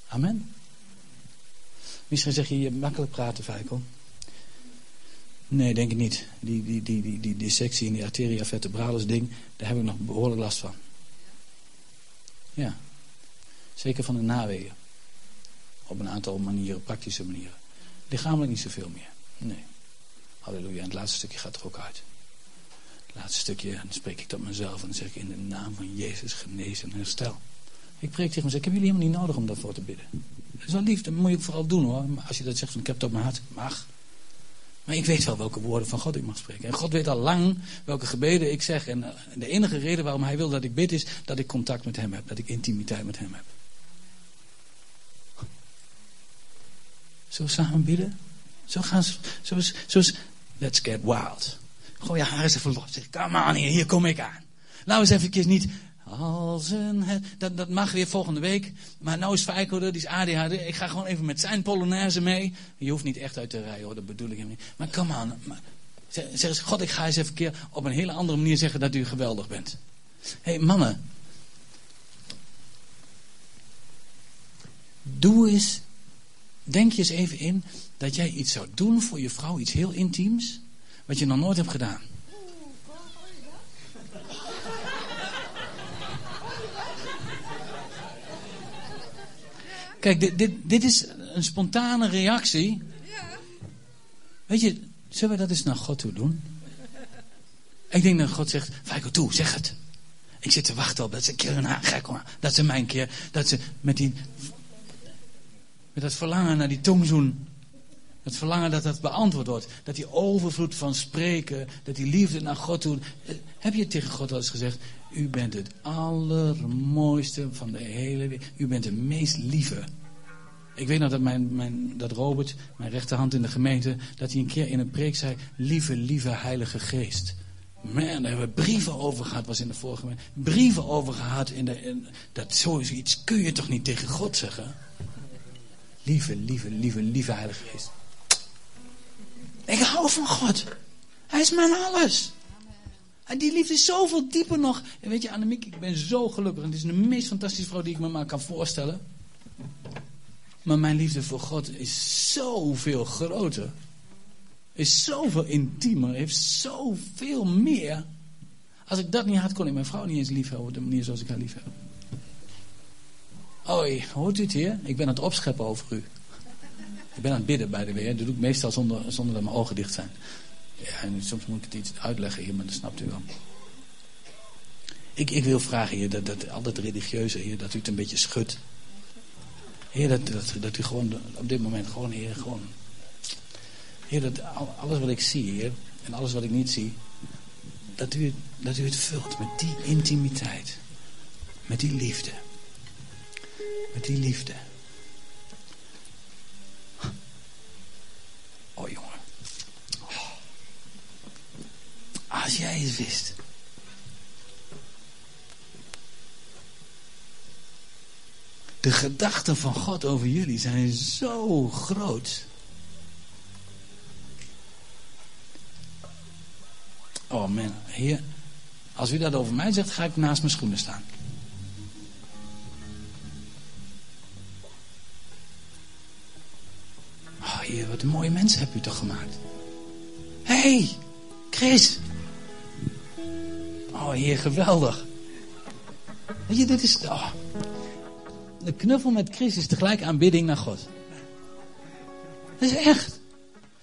Amen. Misschien zeg je, je makkelijk praten, Vijkel. Nee, denk ik niet. Die, die, die, die, die dissectie in die arteria vertebralis ding, daar heb ik nog behoorlijk last van. Ja. Zeker van de nawegen. Op een aantal manieren, praktische manieren. Lichamelijk niet zoveel meer. Nee. Halleluja. En het laatste stukje gaat er ook uit. Het laatste stukje, dan spreek ik tot mezelf en dan zeg ik in de naam van Jezus genezen en herstel. Ik preek tegen mezelf, ik heb jullie helemaal niet nodig om daarvoor te bidden. Dat is wel lief, dat moet je vooral doen hoor. Maar als je dat zegt van ik heb het op mijn hart, mag. Maar ik weet wel welke woorden van God ik mag spreken. En God weet al lang welke gebeden ik zeg. En de enige reden waarom hij wil dat ik bid is dat ik contact met hem heb. Dat ik intimiteit met hem heb. We samen bidden? Zo gaan zoals, zoals, let's get wild. Gooi je haar eens even los. Zeg, come on hier, hier kom ik aan. Nou eens even niet, als een dat, dat mag weer volgende week. Maar nou is Feiko die is ADHD. Ik ga gewoon even met zijn Polonaise mee. Je hoeft niet echt uit te rijden hoor, dat bedoel ik helemaal niet. Maar come on. Maar, zeg, zeg eens, God, ik ga eens even keer op een hele andere manier zeggen dat u geweldig bent. Hé, hey, mannen. Doe eens, denk je eens even in dat jij iets zou doen voor je vrouw, iets heel intiems, wat je nog nooit hebt gedaan. Kijk, dit, dit, dit is een spontane reactie. Weet je, zullen we dat eens naar God toe doen? Ik denk dat God zegt, Feiko toe, zeg het. Ik zit te wachten op dat ze een keer een haar Dat ze mijn keer, dat ze met die, met dat verlangen naar die tongzoen. Het verlangen dat dat beantwoord wordt. Dat die overvloed van spreken, dat die liefde naar God toe. Heb je tegen God al eens gezegd, u bent het allermooiste van de hele wereld. U bent de meest lieve. Ik weet nog dat, mijn, mijn, dat Robert, mijn rechterhand in de gemeente, dat hij een keer in een preek zei: Lieve, lieve Heilige Geest. Man, daar hebben we brieven over gehad, was in de vorige gemeente. Brieven over gehad. In de, in, dat zoiets kun je toch niet tegen God zeggen? Lieve, lieve, lieve, lieve Heilige Geest. Ik hou van God. Hij is mijn alles. En die liefde is zoveel dieper nog. En weet je, Annemiek, ik ben zo gelukkig. En het is de meest fantastische vrouw die ik me maar kan voorstellen. Maar mijn liefde voor God is zoveel groter. Is zoveel intiemer. Heeft zoveel meer. Als ik dat niet had, kon ik mijn vrouw niet eens lief hebben op de manier zoals ik haar lief heb. Hoi, hoort u het hier? Ik ben aan het opscheppen over u. Ik ben aan het bidden bij de weer. Dat doe ik meestal zonder, zonder dat mijn ogen dicht zijn. Ja, en soms moet ik het iets uitleggen hier, maar dat snapt u wel. Ik, ik wil vragen hier, dat, dat, al dat religieuze hier, dat u het een beetje schudt. Heer, dat, dat, dat u gewoon op dit moment gewoon, Heer, gewoon. Heer, dat alles wat ik zie, Heer, en alles wat ik niet zie, dat u, dat u het vult met die intimiteit. Met die liefde. Met die liefde. Oh jongen. Oh. Als jij het wist. De gedachten van God over jullie zijn zo groot. Oh man, heer, als u dat over mij zegt, ga ik naast mijn schoenen staan. Oh heer, wat een mooie mensen hebt u toch gemaakt. Hé, hey, Chris. Oh heer, geweldig. Weet je, dit is... Oh. De knuffel met Chris is tegelijk aanbidding naar God. Dat is echt.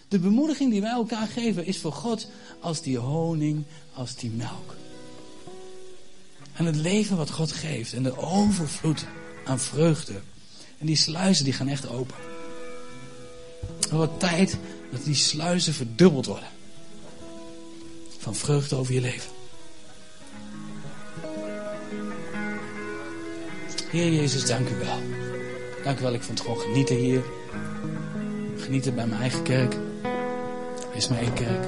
De bemoediging die wij elkaar geven is voor God als die honing, als die melk. En het leven wat God geeft en de overvloed aan vreugde. En die sluizen die gaan echt open. Het wordt tijd dat die sluizen verdubbeld worden. Van vreugde over je leven. Heer Jezus, dank u wel. Dank u wel, ik vond het gewoon genieten hier. Genieten bij mijn eigen kerk. Er is maar één kerk.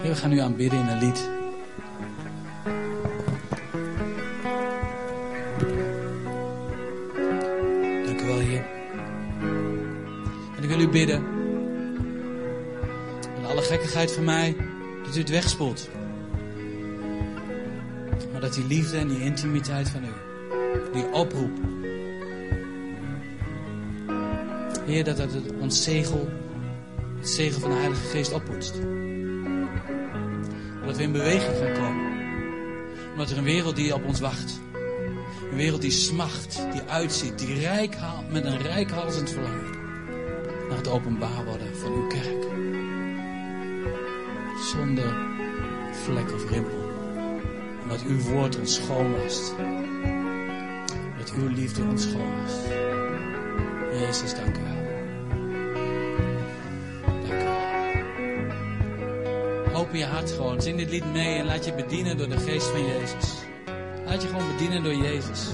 Heer, we gaan nu aanbidden in een lied. Dank u wel, Heer. En ik wil u bidden. En alle gekkigheid van mij, dat u het wegspoelt. Maar dat die liefde en die intimiteit van u, die oproep. Heer, dat het ons zegel, het zegel van de Heilige Geest oppoetst. Dat we in beweging gaan komen. Omdat er een wereld die op ons wacht. Een wereld die smacht, die uitziet, die rijk haalt, met een rijkhalsend verlangen. Naar het openbaar worden van uw kerk. Zonder vlek of rimpel. Omdat uw woord ons schoon. Uw liefde ons schoon. Jezus, dank u wel. Dank u wel. Open je hart gewoon. Zing dit lied mee en laat je bedienen door de geest van Jezus. Laat je gewoon bedienen door Jezus.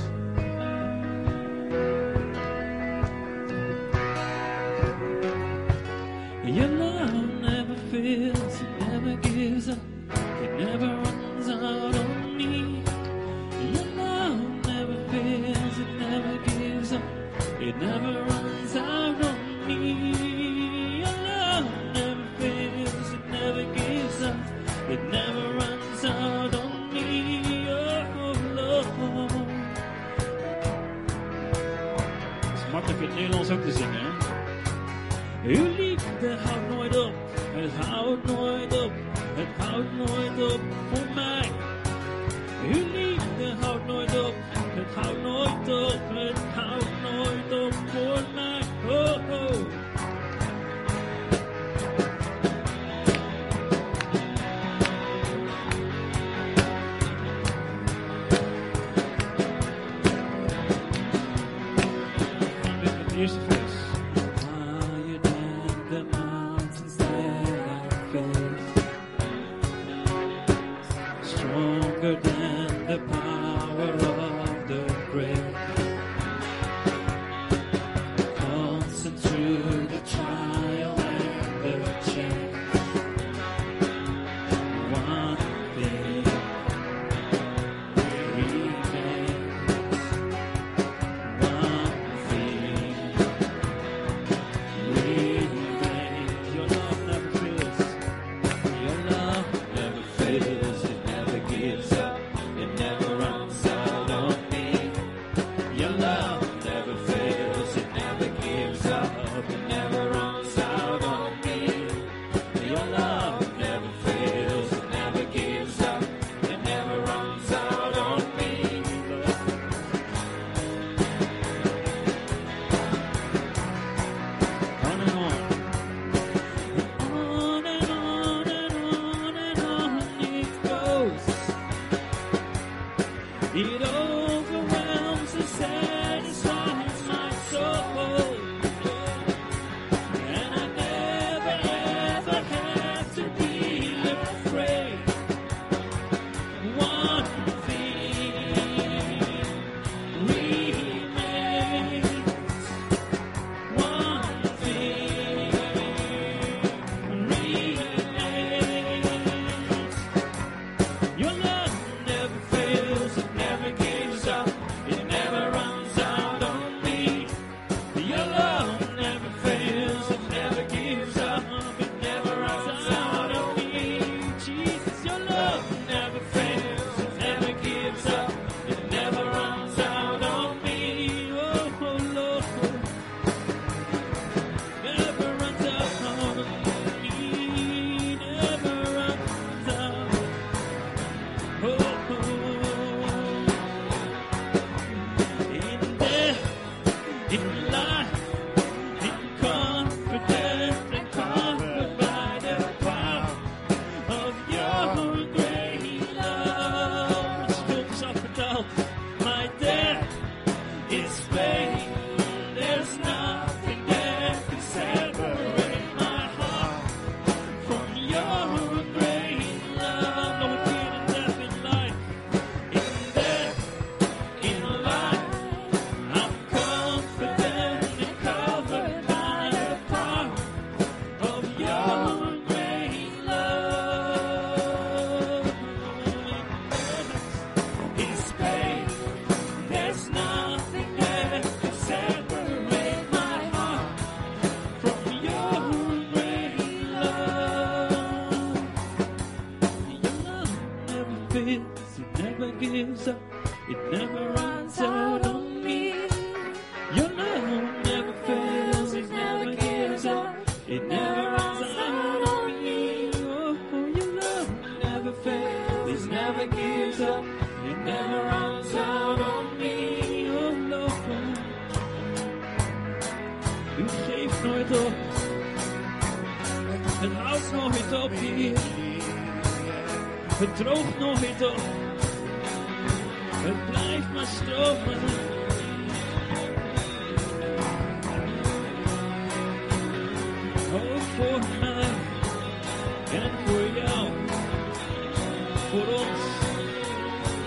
Voor ons.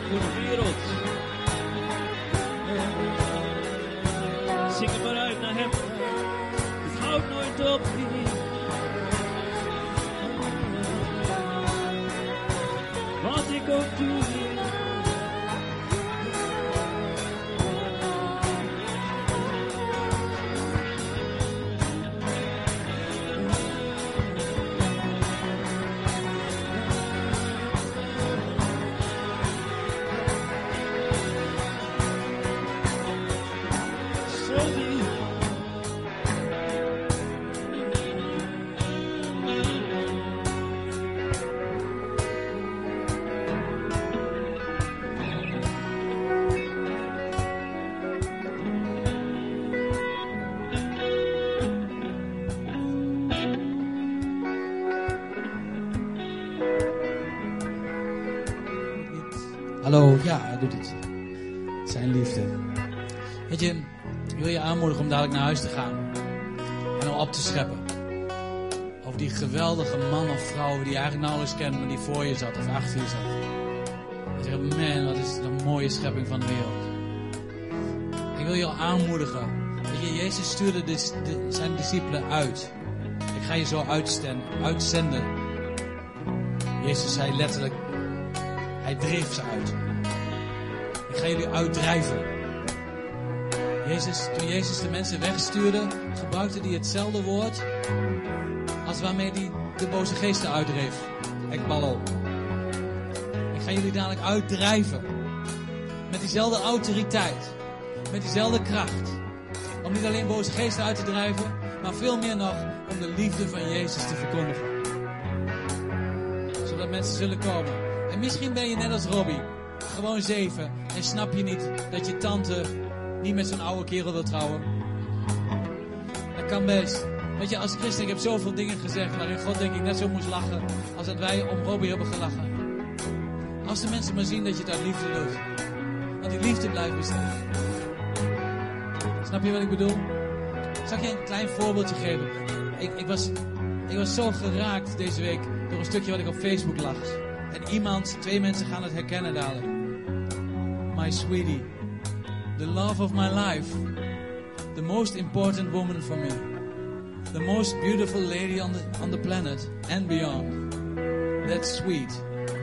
Voor de wereld. Zing het maar uit naar hem. Het houdt nooit op. Wat ik ook doe wil je aanmoedigen om dadelijk naar huis te gaan. En om op te scheppen. Over die geweldige man of vrouw die je eigenlijk nauwelijks kent, maar die voor je zat of achter je zat. En zeggen, man, wat is een mooie schepping van de wereld. Ik wil je aanmoedigen. Jezus stuurde de- de- zijn discipelen uit. Ik ga je zo uitsten- uitzenden. Jezus zei letterlijk, hij dreef ze uit. Ik ga jullie uitdrijven. Toen Jezus de mensen wegstuurde, gebruikte hij hetzelfde woord als waarmee hij de boze geesten uitdreef. Ekballo. Ik ga jullie dadelijk uitdrijven. Met diezelfde autoriteit. Met diezelfde kracht. Om niet alleen boze geesten uit te drijven, maar veel meer nog om de liefde van Jezus te verkondigen. Zodat mensen zullen komen. En misschien ben je net als Robbie. Gewoon zeven. En snap je niet dat je tante niet met zo'n oude kerel wil trouwen. Dat kan best. Weet je, als christen, ik heb zoveel dingen gezegd waarin God denk ik net zo moest lachen als dat wij om Robbie hebben gelachen. Als de mensen maar zien dat je het uit liefde doet. Want die liefde blijft bestaan. Snap je wat ik bedoel? Zal ik je een klein voorbeeldje geven? Ik, ik, was, ik was zo geraakt deze week door een stukje wat ik op Facebook las. En iemand, twee mensen gaan het herkennen dadelijk. My sweetie, the love of my life, the most important woman for me, the most beautiful lady on the, on the planet and beyond. That sweet,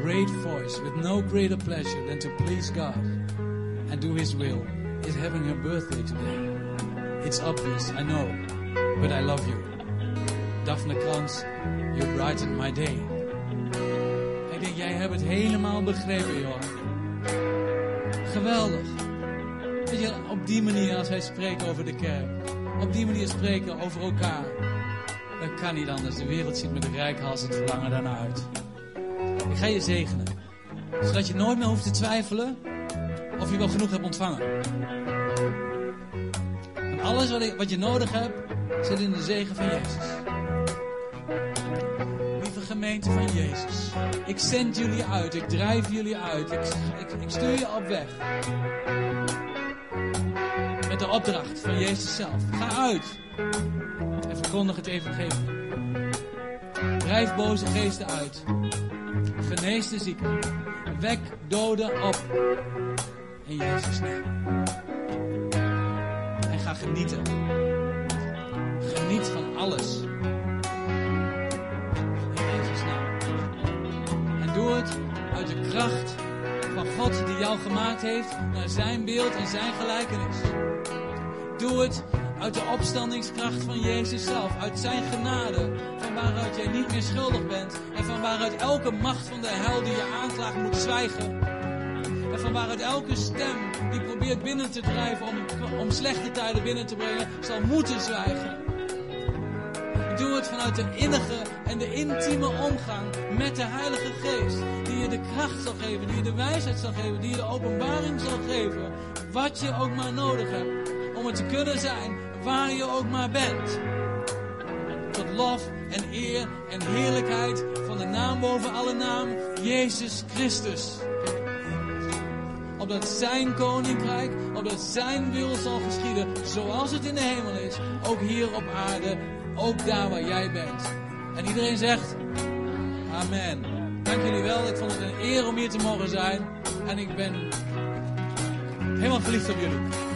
great voice with no greater pleasure than to please God and do His will is having her birthday today. It's obvious, I know, but I love you. Daphne Krans, you brighten my day. Ik denk, jij hebt het helemaal begrepen, joh. Geweldig. Op die manier als wij spreken over de kerk. Op die manier spreken over elkaar. Dan kan niet anders. De wereld ziet met de rijkhals het verlangen daarna uit. Ik ga je zegenen. Zodat je nooit meer hoeft te twijfelen of je wel genoeg hebt ontvangen. Alles wat je nodig hebt, zit in de zegen van Jezus. Lieve gemeente van Jezus. Ik zend jullie uit. Ik drijf jullie uit. Ik, ik, ik stuur je op weg. Opdracht van Jezus zelf. Ga uit. En verkondig het evangelie. Drijf boze geesten uit. Genees de zieken. Wek doden op. In Jezus' naam. En ga genieten. Geniet van alles. In Jezus' naam. En doe het uit de kracht van God die jou gemaakt heeft naar zijn beeld en zijn gelijkenis. Doe het uit de opstandingskracht van Jezus zelf, uit zijn genade, van waaruit jij niet meer schuldig bent en van waaruit elke macht van de hel die je aanklaagt moet zwijgen. En van waaruit elke stem die probeert binnen te drijven om, om slechte tijden binnen te brengen, zal moeten zwijgen. Doe het vanuit de innige en de intieme omgang met de Heilige Geest. Die je de kracht zal geven, die je de wijsheid zal geven, die je de openbaring zal geven. Wat je ook maar nodig hebt om het te kunnen zijn waar je ook maar bent. Tot lof en eer en heerlijkheid van de naam boven alle naam, Jezus Christus. Opdat zijn koninkrijk, opdat zijn wil zal geschieden, zoals het in de hemel is, ook hier op aarde, ook daar waar jij bent. En iedereen zegt, amen. Dank jullie wel, ik vond het een eer om hier te mogen zijn. En ik ben helemaal verliefd op jullie.